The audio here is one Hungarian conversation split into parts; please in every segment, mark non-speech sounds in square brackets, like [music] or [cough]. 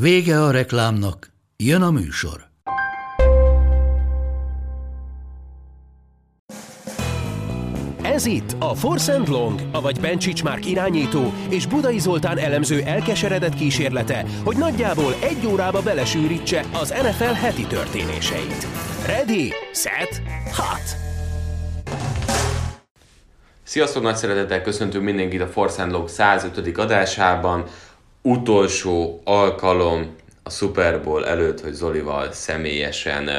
Vége a reklámnak, jön a műsor. Ez itt a Force and Long, avagy Bencsics Márk irányító és Budai Zoltán elemző elkeseredett kísérlete, hogy nagyjából egy órába belesűrítse az NFL heti történéseit. Ready, set, hot! Sziasztok, nagy szeretettel köszöntünk mindenkit a Force and Log 105. adásában. Utolsó alkalom a Super Bowl előtt, hogy Zolival személyesen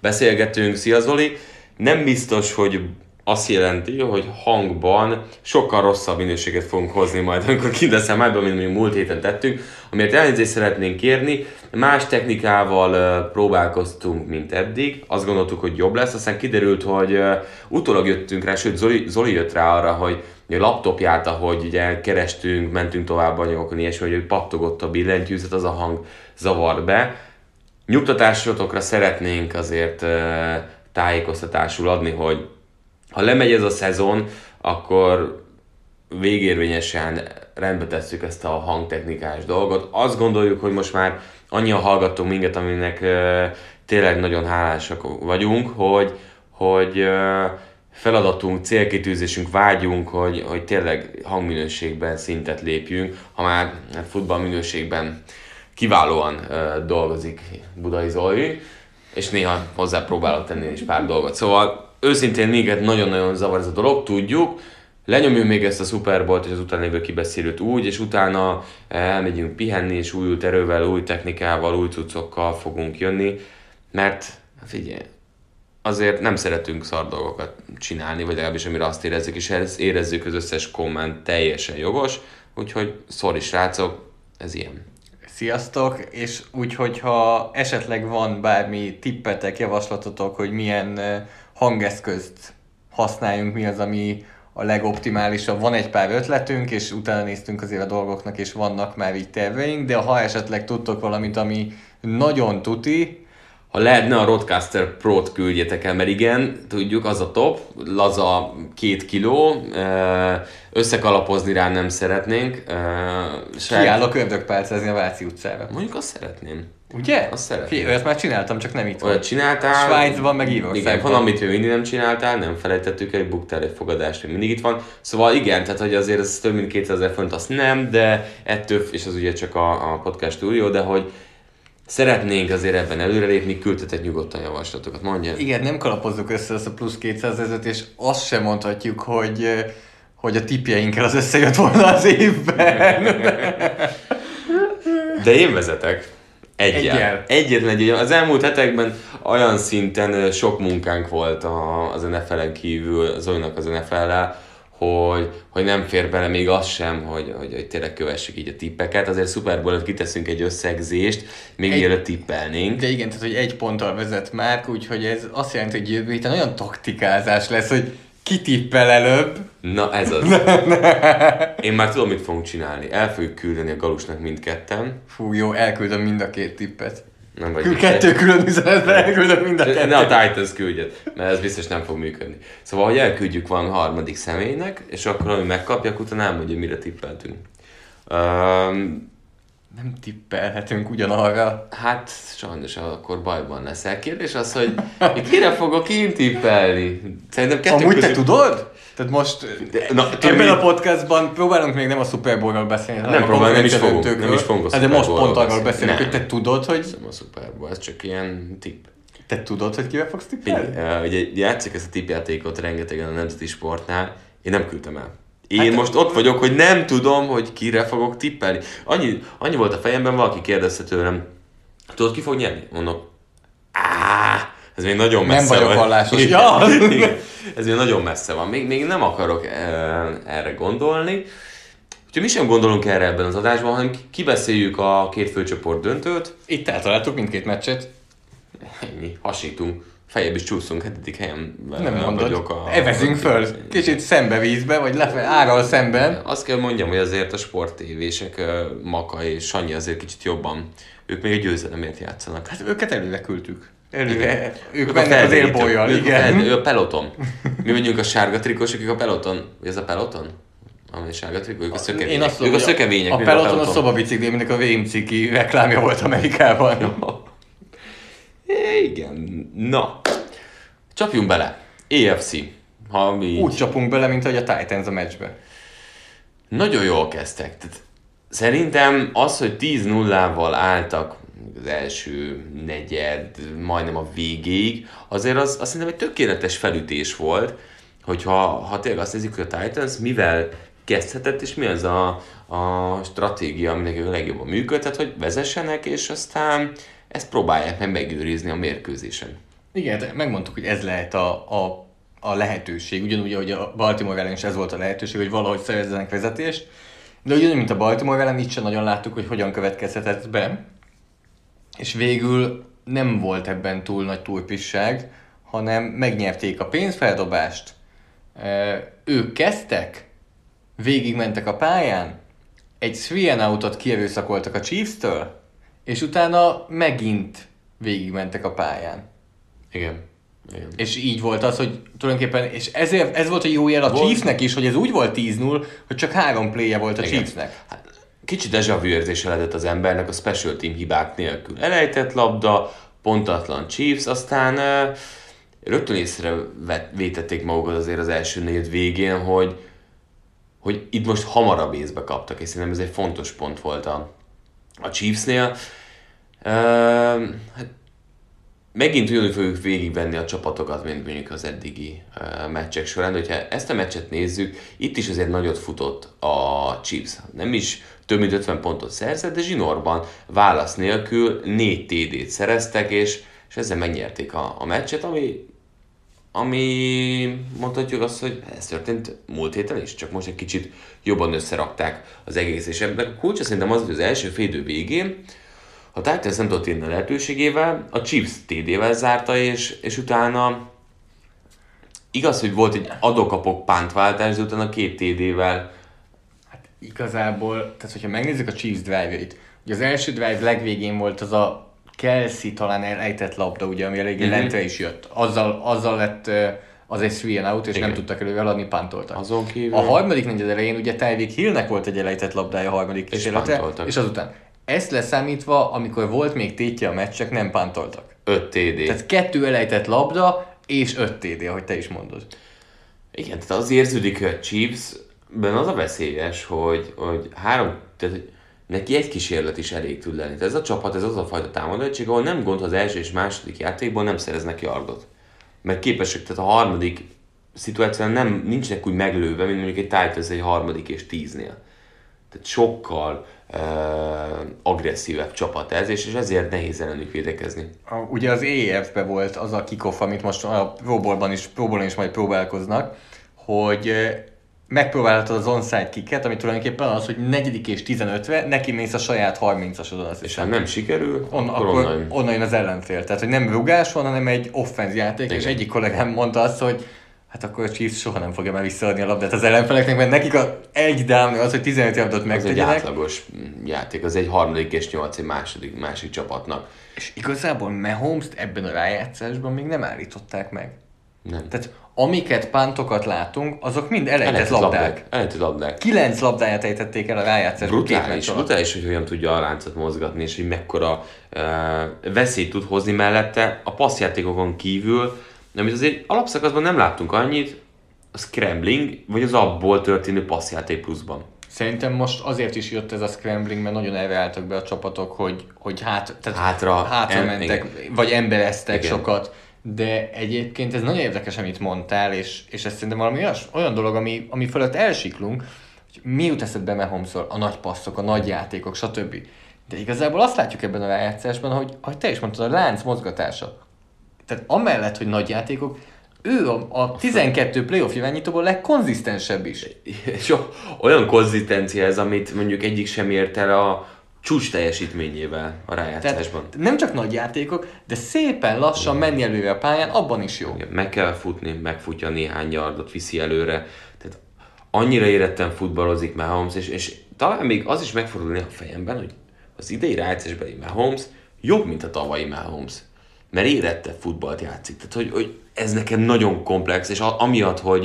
beszélgetünk. Szia Zoli! Nem biztos, hogy azt jelenti, hogy hangban sokkal rosszabb minőséget fogunk hozni majd, [laughs] amikor kindeszem ebből, mint mondjuk múlt héten tettünk, amiért elnézést szeretnénk kérni. Más technikával próbálkoztunk, mint eddig. Azt gondoltuk, hogy jobb lesz, aztán kiderült, hogy utólag jöttünk rá, sőt Zoli, Zoli jött rá arra, hogy a laptopját, ahogy ugye kerestünk, mentünk tovább anyagokon, ilyesmi, hogy pattogott a billentyűzet, az a hang zavart be. Nyugtatásotokra szeretnénk azért tájékoztatásul adni, hogy ha lemegy ez a szezon, akkor végérvényesen rendbe tesszük ezt a hangtechnikás dolgot. Azt gondoljuk, hogy most már annyian hallgattunk minket, aminek tényleg nagyon hálásak vagyunk, hogy, hogy feladatunk, célkitűzésünk, vágyunk, hogy, hogy tényleg hangminőségben szintet lépjünk, ha már hát futballminőségben kiválóan uh, dolgozik Budai Zoli, és néha hozzá próbálok tenni is pár dolgot. Szóval őszintén minket nagyon-nagyon zavar ez a dolog, tudjuk, lenyomjuk még ezt a Super és az utána lévő kibeszélőt úgy, és utána elmegyünk pihenni, és új erővel, új technikával, új cuccokkal fogunk jönni, mert figyelj, azért nem szeretünk szar dolgokat csinálni, vagy legalábbis amire azt érezzük, és ezt érezzük az összes komment teljesen jogos, úgyhogy sorry srácok, ez ilyen. Sziasztok, és úgy, hogyha esetleg van bármi tippetek, javaslatotok, hogy milyen hangeszközt használjunk, mi az, ami a legoptimálisabb. Van egy pár ötletünk, és utána néztünk azért a dolgoknak, és vannak már így terveink, de ha esetleg tudtok valamit, ami nagyon tuti, ha lehetne a Roadcaster Pro-t küldjetek el, mert igen, tudjuk, az a top, laza két kiló, összekalapozni rá nem szeretnénk. Saját... Kiállok ördögpálcázni a Váci utcára. Mondjuk azt szeretném. Ugye? Azt szeretném. Fé, olyat már csináltam, csak nem itt Olyat csináltál. Svájcban, meg Írországban. Igen, van, amit ő mindig nem csináltál, nem felejtettük el, buktál egy fogadást, hogy mindig itt van. Szóval igen, tehát hogy azért ez több mint 200 ezer font, azt nem, de ettől, és az ugye csak a, a podcast stúdió, de hogy szeretnénk azért ebben előrelépni, küldtetek nyugodtan javaslatokat, mondja. Igen, nem kalapozzuk össze ezt a plusz 200 ezeret, és azt sem mondhatjuk, hogy hogy a tipjeinkkel az összejött volna az évben. [laughs] De én vezetek. Egyel. Egyel. Egyetlen egy. Az elmúlt hetekben olyan szinten sok munkánk volt az NFL-en kívül, Zolinak az NFL-lel, hogy, hogy nem fér bele még az sem, hogy, hogy, hogy tényleg kövessük így a tippeket. Azért Super bowl kiteszünk egy összegzést, még egy, mielőtt tippelnénk. De igen, tehát hogy egy ponttal vezet már, úgyhogy ez azt jelenti, hogy jövő héten olyan taktikázás lesz, hogy kitippel előbb. Na ez az. [laughs] Én már tudom, mit fogunk csinálni. El fogjuk küldeni a Galusnak mindketten. Fú, jó, elküldöm mind a két tippet. Nem vagy Kettő külön üzenetben elküldöm mind a kettőt. Ne a Titans küldjet, mert ez biztos nem fog működni. Szóval, hogy elküldjük van harmadik személynek, és akkor, ami megkapja, utána elmondja, mire tippeltünk. Um, nem tippelhetünk ugyanarra. Hát sajnos akkor bajban leszel. Kérdés az, hogy kire fogok én tippelni? Szerintem kettő Amúgy közül... te tudod? Tehát most de, na, ebben a podcastban próbálunk még nem a Super Bowl-ról beszélni, nem próbálunk, nem is fogunk, nem is fogunk a hát De most pont arról beszélünk, hogy te tudod, hogy... Nem a Super Bowl, ez csak ilyen tipp. Te tudod, hogy kivel fogsz tippelni? Uh, ugye játszik ezt a tippjátékot rengetegen a nemzeti sportnál, én nem küldtem el. Én hát, most ott vagyok, hogy nem tudom, hogy kire fogok tippelni. Annyi, annyi volt a fejemben, valaki kérdezte tőlem, tudod, ki fog nyerni? Mondom, áh, ez még nagyon messze Nem vagyok van. vallásos. Ja. ez még nagyon messze van. Még, még nem akarok erre gondolni. Úgyhogy mi sem gondolunk erre ebben az adásban, hanem kibeszéljük a két főcsoport döntőt. Itt eltaláltuk mindkét meccset. Ennyi, hasítunk. Fejebb is csúszunk, hetedik helyen Nem mondod. vagyok a... Evezünk föl. Kicsit szembe vízbe, vagy lefelé, áral szemben. Azt kell mondjam, hogy azért a sportévések, ö, Maka és Sanyi azért kicsit jobban, ők még a győzelemért játszanak. Hát őket előre küldtük. Előre. Ők a mennek az élbolyjal, Ők a igen. Ő a peloton. Mi vagyunk a sárga trikósok, ők a peloton. Ez a peloton? Ami a sárga trikó, ők a szökevények. Én azt ők a hogy szökevények. A mi peloton a szobabicikli, aminek a VMCiki reklámja volt Amerikában. É, Igen. Na. Csapjunk bele. EFC. Ha mi Úgy csapunk bele, mint ahogy a Titans a meccsbe. Nagyon jól kezdtek. Tehát szerintem az, hogy 10-0-val álltak az első negyed, majdnem a végéig, azért az, az szerintem egy tökéletes felütés volt, hogyha ha tényleg azt nézzük, hogy a Titans mivel kezdhetett, és mi az a, a stratégia, ami nekik a legjobban működhet, hogy vezessenek, és aztán ezt próbálják meg megőrizni a mérkőzésen. Igen, hát megmondtuk, hogy ez lehet a, a, a lehetőség. Ugyanúgy, ahogy a Baltimore ellen is ez volt a lehetőség, hogy valahogy szerezzenek vezetést. De ugyanúgy, mint a Baltimore ellen, itt sem nagyon láttuk, hogy hogyan következhetett be. És végül nem volt ebben túl nagy túlpisság, hanem megnyerték a pénzfeldobást. Ők kezdtek, végigmentek a pályán, egy and outot kierőszakoltak a Chiefs-től, és utána megint végigmentek a pályán. Igen. Igen. És így volt az, hogy tulajdonképpen, és ezért, ez volt a jó jel a Volt. Chiefsnek is, hogy ez úgy volt 10-0, hogy csak három play volt a Igen. Chiefsnek. Hát, kicsit deja vu érzése lehetett az embernek a special team hibák nélkül. Elejtett labda, pontatlan Chiefs, aztán rögtön észrevétették magukat azért az első negyed végén, hogy, hogy itt most hamarabb észbe kaptak, és szerintem ez egy fontos pont volt a, a Chiefsnél. Uh, hát megint ugyanúgy fogjuk végigvenni a csapatokat, mint mondjuk az eddigi uh, meccsek során, hogyha ezt a meccset nézzük, itt is azért nagyot futott a Chiefs. Nem is több mint 50 pontot szerzett, de zsinórban válasz nélkül 4 TD-t szereztek, és, és ezzel megnyerték a, a meccset, ami, ami mondhatjuk azt, hogy ez történt múlt héten is, csak most egy kicsit jobban összerakták az egész, és ebben a kulcsa szerintem az, hogy az első félidő végén a Titans nem tudott a lehetőségével, a Chiefs TD-vel zárta, és, és utána igaz, hogy volt egy adokapok pántváltás, de utána két TD-vel igazából, tehát hogyha megnézzük a Chiefs drive-jait, ugye az első drive legvégén volt az a Kelsey talán elejtett labda, ugye, ami eléggé Mhm. lentre is jött. Azzal, azzal lett az egy three and out, és Igen. nem tudtak előre eladni, pántoltak. Azon kívül- A harmadik negyed elején ugye Tyreek Hillnek volt egy elejtett labdája a harmadik kísérletre, pántoltak. és azután. Ezt leszámítva, amikor volt még tétje a meccsek, nem pántoltak. 5 TD. Tehát kettő elejtett labda, és 5 TD, ahogy te is mondod. Igen, tehát az érződik, hogy a Chiefs-ben az a veszélyes, hogy, hogy három, tehát hogy neki egy kísérlet is elég tud lenni. Tehát ez a csapat, ez az a fajta támadóegység, ahol nem gond, ha az első és második játékból nem szereznek yardot. Mert képesek, tehát a harmadik szituációban nem, nincsenek úgy meglőve, mint mondjuk egy Titans egy harmadik és tíznél. Tehát sokkal uh, agresszívebb csapat ez, és, és ezért nehéz ellenük védekezni. A, ugye az EF-be volt az a kickoff, amit most a Pro Bowl-ban is, Bowl-on is majd próbálkoznak, hogy megpróbálhatod az onside kicket, ami tulajdonképpen az, hogy negyedik és 15-re neki mész a saját 30-asodon, azt És ha nem sikerül, On, akkor, akkor onnan onnan jön az ellenfél. Tehát, hogy nem rugás van, hanem egy offenz játék, és Igen. egyik kollégám mondta azt, hogy hát akkor a Chiefs soha nem fogja már visszaadni a labdát az ellenfeleknek, mert nekik a egy down az, hogy 15 yardot Az egy megtegyenek. átlagos játék, az egy harmadik és nyolc egy második, másik csapatnak. És igazából Mahomes-t ebben a rájátszásban még nem állították meg. Nem. Tehát amiket pántokat látunk, azok mind elejtett Elejtett labdák. Elejtett labdák. Kilenc labdáját ejtették el a rájátszásban Brutális, brutális, hogy hogyan tudja a láncot mozgatni, és hogy mekkora uh, veszélyt tud hozni mellette a passzjátékokon kívül, amit azért alapszakaszban nem láttunk annyit, a scrambling, vagy az abból történő passzjáték pluszban. Szerintem most azért is jött ez a scrambling, mert nagyon erre álltak be a csapatok, hogy, hogy hát, tehát Hátra, hátra em- mentek, igen. vagy embereztek Igen. sokat. De egyébként ez nagyon érdekes, amit mondtál, és, és ez szerintem valami olyas, olyan dolog, ami, ami fölött elsiklunk, hogy mi jut eszedbe Mahomesról, a nagy passzok, a nagy játékok, stb. De igazából azt látjuk ebben a rájátszásban, hogy, ahogy te is mondtad, a lánc mozgatása. Tehát amellett, hogy nagy játékok, ő a, a 12 playoff irányítóból legkonzisztensebb is. És olyan konzisztencia ez, amit mondjuk egyik sem ért el a csúcs teljesítményével a rájátszásban. Tehát nem csak nagy játékok, de szépen lassan menni előre a pályán, abban is jó. Igen, meg kell futni, megfutja néhány yardot, viszi előre. Tehát annyira éretten futballozik Mahomes, és, és talán még az is megfordulni a fejemben, hogy az idei rájátszásbeli Mahomes jobb, mint a tavalyi Mahomes. Mert érette futballt játszik. Tehát, hogy, hogy ez nekem nagyon komplex, és amiatt, hogy,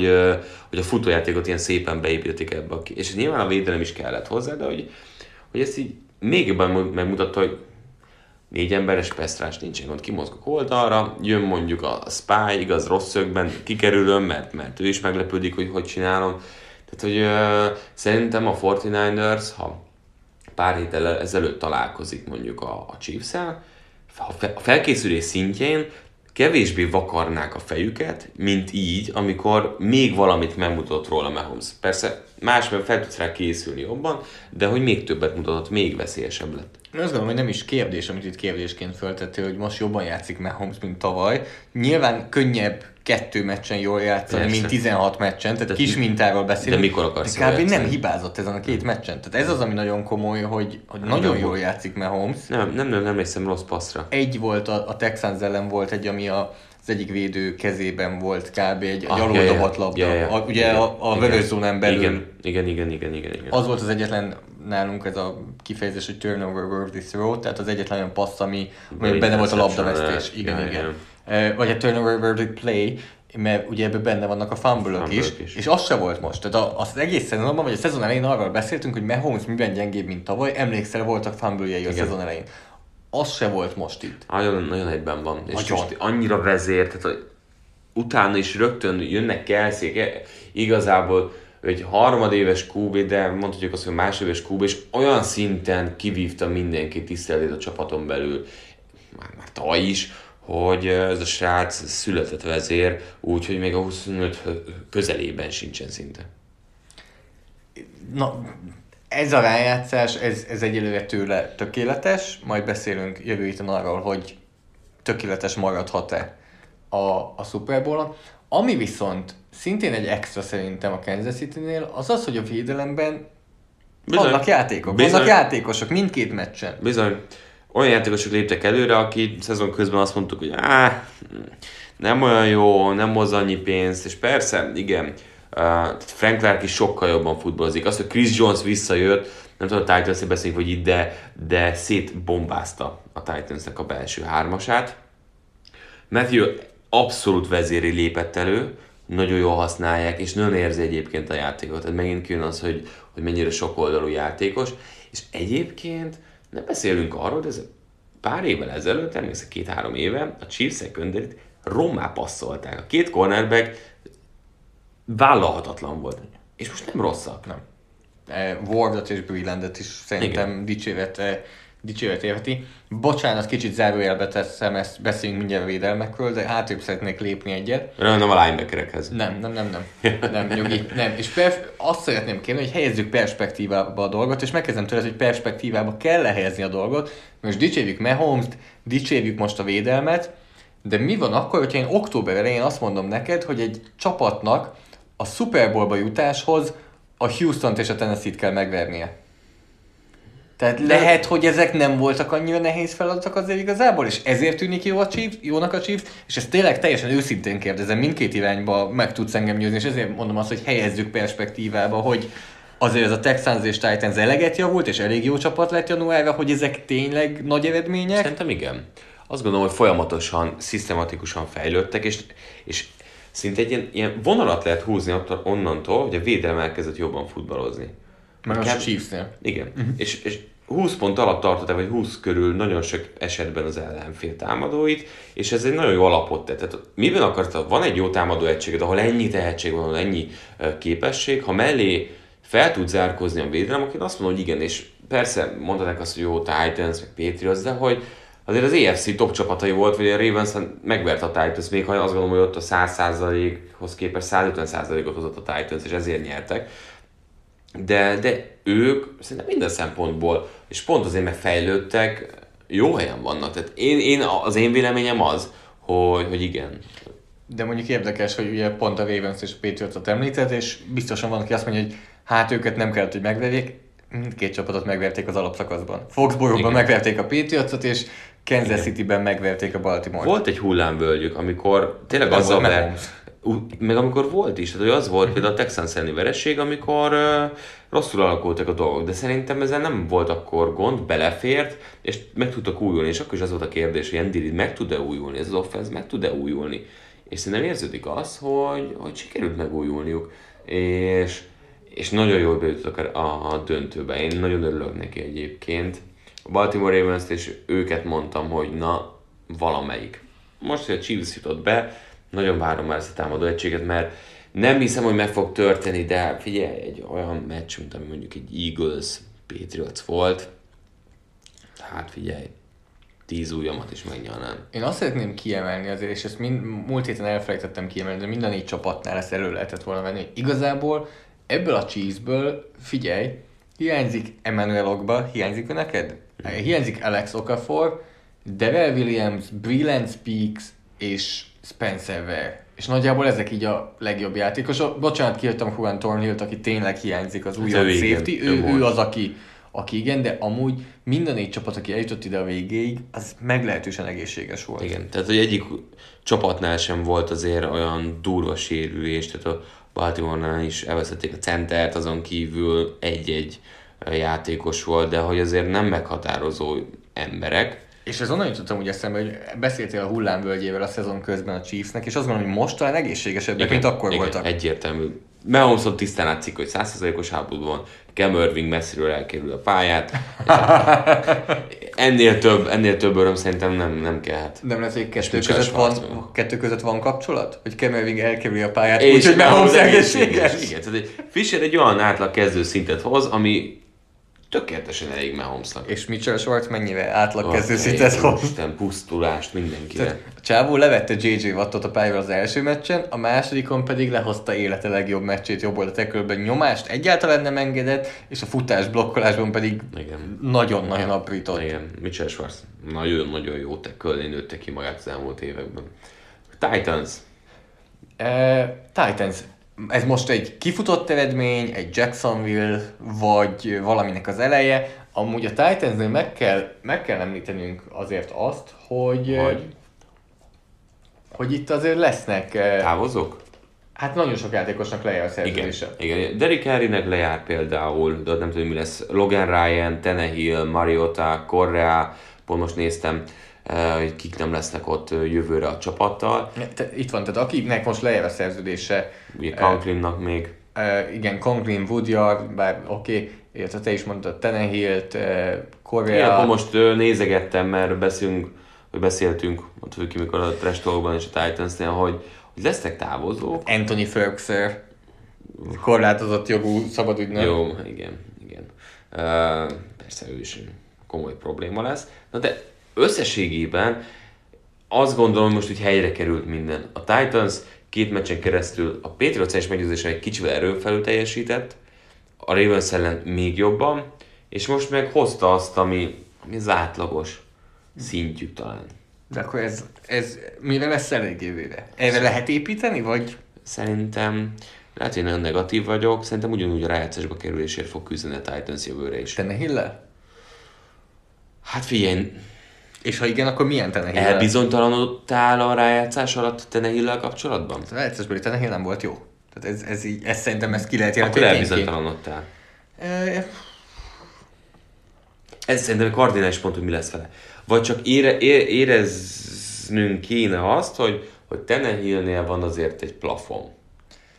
hogy a futójátékot ilyen szépen beépítették ebbe, és nyilván a védelem is kellett hozzá, de hogy, hogy ezt így még jobban megmutatta, hogy négy emberes pesztrás nincsen gond, kimozgok oldalra, jön mondjuk a Spy, igaz rossz szögben, kikerülöm, mert, mert ő is meglepődik, hogy hogy csinálom. Tehát, hogy uh, szerintem a 49ers, ha pár héttel ezelőtt találkozik mondjuk a, a Chiefs-el, a felkészülés szintjén kevésbé vakarnák a fejüket, mint így, amikor még valamit megmutatott róla Mahomes. Persze másban fel tudsz rá készülni jobban, de hogy még többet mutatott, még veszélyesebb lett. Én azt gondolom, hogy nem is kérdés, amit itt kérdésként föltettél, hogy most jobban játszik Mahomes, mint tavaly. Nyilván könnyebb kettő meccsen jól játszani, Persze. mint 16 meccsen, tehát de kis mintával beszélünk. De mikor akarsz de kb. nem hibázott ezen a két meccsen. Tehát ez az, ami nagyon komoly, hogy, hogy nem nagyon jól játszik Mahomes. Nem, nem, nem, nem hiszem rossz passzra. Egy volt, a, a Texans ellen volt egy, ami a az egyik védő kezében volt kb. egy, ah, egy ja, labda. Ja, ja, a, ugye igen, a, a vörös zónán belül. Igen, igen, igen, igen, igen, igen. Az volt az egyetlen nálunk ez a kifejezés, hogy turnover worthy throw, tehát az egyetlen olyan passz, ami, ami benne volt a labdavesztés. Igen, igen. igen. igen. Vagy a turnover worthy play, mert ugye ebben benne vannak a fumble is, is, és az se volt most. Tehát az egész szezonban, vagy a szezon elején arról beszéltünk, hogy Mahomes miben gyengébb, mint tavaly, emlékszel, voltak fumble a szezon elején. Az se volt most itt. Nagyon, nagyon egyben van. És most annyira vezér, tehát hogy utána is rögtön jönnek kelszék, igazából egy harmadéves QB, de mondhatjuk azt, hogy másodéves QB, és olyan szinten kivívta mindenki tiszteletét a csapaton belül, már, már tavaly is, hogy ez a srác született vezér, úgyhogy még a 25 közelében sincsen szinte. Na, ez a rájátszás, ez, ez egyelőre tőle tökéletes, majd beszélünk jövő héten arról, hogy tökéletes maradhat-e a, a Super bowl Ami viszont szintén egy extra szerintem a Kansas City-nél, az az, hogy a védelemben Bizony. vannak játékok, Bizony. vannak játékosok mindkét meccsen. Bizony. Olyan játékosok léptek előre, aki szezon közben azt mondtuk, hogy áh, nem olyan jó, nem hoz annyi pénzt, és persze, igen, Frank Clark is sokkal jobban futballozik. Az, hogy Chris Jones visszajött, nem tudom, a titans beszélünk, hogy itt, de, de szétbombázta a titans a belső hármasát. Matthew abszolút vezéri lépett elő, nagyon jól használják, és nagyon érzi egyébként a játékot. Tehát megint kijön az, hogy, hogy mennyire sok oldalú játékos. És egyébként nem beszélünk arról, de ez pár évvel ezelőtt, emlékszem két-három éve, a Chiefs secondary rommá passzolták. A két cornerback vállalhatatlan volt. És most nem rosszak. Nem. Wardot és Brelandet is szerintem Igen. Dicséret érheti. Bocsánat, kicsit zárójelbe teszem, ezt beszélünk mindjárt védelmekről, de hátrébb szeretnék lépni egyet. Nem, nem a linebackerekhez. Nem, nem, nem, nem. [laughs] nem, nyugi, nem. És perf- azt szeretném kérni, hogy helyezzük perspektívába a dolgot, és megkezdem tőle, hogy perspektívába kell lehelyezni a dolgot. Most dicsérjük Mahomes-t, dicsérjük most a védelmet, de mi van akkor, hogyha én október elején azt mondom neked, hogy egy csapatnak a Super Bowlba jutáshoz a Houston-t és a Tennessee-t kell megvernie. Tehát lehet, hogy ezek nem voltak annyira nehéz feladatok azért igazából, és ezért tűnik jó a Chiefs, jónak a Chiefs, és ezt tényleg teljesen őszintén kérdezem, mindkét irányba meg tudsz engem győzni, és ezért mondom azt, hogy helyezzük perspektívába, hogy azért ez a Texans és Titans eleget javult, és elég jó csapat lett januárra, hogy ezek tényleg nagy eredmények? Szerintem igen. Azt gondolom, hogy folyamatosan, szisztematikusan fejlődtek, és, és szinte egy ilyen, ilyen vonalat lehet húzni onnantól, hogy a védelem elkezdett jobban futballozni. Az a chiefs Igen. Uh-huh. És, és 20 pont alatt tartotta, vagy 20 körül nagyon sok esetben az ellenfél támadóit, és ez egy nagyon jó alapot tett. Tehát miben akarta, van egy jó támadó egységed, ahol ennyi tehetség van, ahol ennyi képesség, ha mellé fel tud zárkozni a védelem, akkor azt mondom, hogy igen, és persze mondhatják azt, hogy jó Titans, meg Patriots, de hogy azért az EFC top csapatai volt, vagy a Ravens megvert a Titans, még ha azt gondolom, hogy ott a 100%-hoz képest 150%-ot hozott a Titans, és ezért nyertek. De, de ők szerintem minden szempontból, és pont azért megfejlődtek, jó helyen vannak. Tehát én, én, az én véleményem az, hogy, hogy igen. De mondjuk érdekes, hogy ugye pont a Ravens és a Patriots-ot említett, és biztosan van, aki azt mondja, hogy hát őket nem kellett, hogy megverjék, mindkét csapatot megverték az alapszakaszban. Foxborough-ban Igen. megverték a Patriots-ot, és Kansas City-ben megverték a Baltimore-t. Volt egy hullámvölgyük, amikor tényleg Nem azzal ver, meg amikor volt is, tehát hogy az volt például a Texans elleni vereség, amikor uh, rosszul alakultak a dolgok, de szerintem ezzel nem volt akkor gond, belefért, és meg tudtak újulni, és akkor is az volt a kérdés, hogy Andy Reid meg tud-e újulni, ez az offense meg tud-e újulni, és szerintem érződik az, hogy, hogy sikerült megújulniuk, és, és nagyon jól bejutottak a, a döntőbe, én nagyon örülök neki egyébként. Baltimore ravens és őket mondtam, hogy na, valamelyik. Most, hogy a Chiefs jutott be, nagyon várom már ezt a támadó egységet, mert nem hiszem, hogy meg fog történni, de figyelj, egy olyan meccs, mint ami mondjuk egy Eagles Patriots volt, hát figyelj, tíz ujjamat is megnyalnám. Én azt szeretném kiemelni azért, és ezt mind, múlt héten elfelejtettem kiemelni, de mind a négy csapatnál ezt elő lehetett volna venni. hogy Igazából ebből a cheeseből, figyelj, hiányzik Emmanuel Ogba, hiányzik ő neked? Hiányzik Alex Okafor, Devel Williams, Breland Speaks és Spencer Ware. És nagyjából ezek így a legjobb játékosok. Bocsánat, kihagytam Juan Thornhill-t, aki tényleg hiányzik az új ő igen, safety. ő Ő, ő, az, aki, aki igen, de amúgy minden négy csapat, aki eljutott ide a végéig, az meglehetősen egészséges volt. Igen, tehát hogy egyik csapatnál sem volt azért olyan durva sérülés, tehát a Baltimore-nál is elveszették a centert, azon kívül egy-egy játékos volt, de hogy azért nem meghatározó emberek. És ez onnan jutottam úgy eszembe, hogy beszéltél a hullámvölgyével a szezon közben a Chiefsnek, és azt gondolom, hogy most talán egészségesebbek, mint akkor igen, voltak. Egyértelmű. Mahomeson tisztán látszik, hogy 100%-os háborúban van, Cam Irving messziről elkerül a pályát. ennél több, ennél több öröm szerintem nem, nem kellhet. Nem lesz, hogy kettő között, van, Schwarzman. kettő között van kapcsolat? Hogy Cam Irving elkerüli a pályát, úgyhogy Mahomes egészséges? Igen, tehát egy Fisher egy olyan átlag kezdő szintet hoz, ami tökéletesen elég Mahomesnak. És Mitchell Schwartz mennyivel átlag kezdő szintet hoz? Isten, pusztulást mindenkire. Tehát a csávó levette JJ Wattot a pályáról az első meccsen, a másodikon pedig lehozta élete legjobb meccsét jobb oldalt tekölben nyomást egyáltalán nem engedett, és a futás blokkolásban pedig nagyon-nagyon aprított. Igen, Mitchell Schwarz nagyon-nagyon jó tekölni nőtte ki magát az elmúlt években. Titans. Uh, Titans. Ez most egy kifutott eredmény, egy Jacksonville, vagy valaminek az eleje. Amúgy a Titansnél meg kell, meg kell említenünk azért azt, hogy, Hogy? hogy itt azért lesznek, Távozok? hát nagyon sok játékosnak lejár a Igen. szerződése. Igen. Derrick Henrynek lejár például, de nem tudom mi lesz. Logan Ryan, Tenehill, Mariota, Correa, pont most néztem, hogy kik nem lesznek ott eh, jövőre a csapattal. Te, itt van, tehát akinek most lejár a szerződése, Ugye Conklinnak még. Uh, igen, Conklin, Woodyard, bár oké, okay, illetve te is mondtad Tenehilt, uh, Én Correa, akkor most ö, nézegettem, mert beszélünk, hogy beszéltünk, ott ki mikor a Trash és a Titansnél, hogy, hogy lesznek távozók. Anthony Ferguson, korlátozott jogú szabadügynök. Jó, igen, igen. Uh, persze ő is komoly probléma lesz. Na de összességében azt gondolom, hogy most úgy helyre került minden. A Titans két meccsen keresztül a Patriots és meggyőzésen egy kicsivel erőfelül teljesített, a Ravens ellen még jobban, és most meg hozta azt, ami, ami az átlagos szintjük talán. De akkor ez, ez mire lesz elég jövőre? Erre lehet építeni, vagy? Szerintem lehet, hogy nagyon negatív vagyok, szerintem ugyanúgy a rájátszásba kerülésért fog küzdeni a Titans jövőre is. Tenehill-el? Hát figyelj, És ha igen, akkor milyen Tenehill? elbizonytalanodtál a rájátszás alatt Tenehill-el kapcsolatban? A rájátszásbeli Tenehill nem volt jó. Tehát ez, ez, így, ez szerintem ezt ki lehet Akkor jelenteni. tényként. elbizonytalanodtál. Ez szerintem egy kardinális pont, hogy mi lesz vele. Vagy csak ére, é, éreznünk kéne azt, hogy, hogy Tenehillnél van azért egy plafon.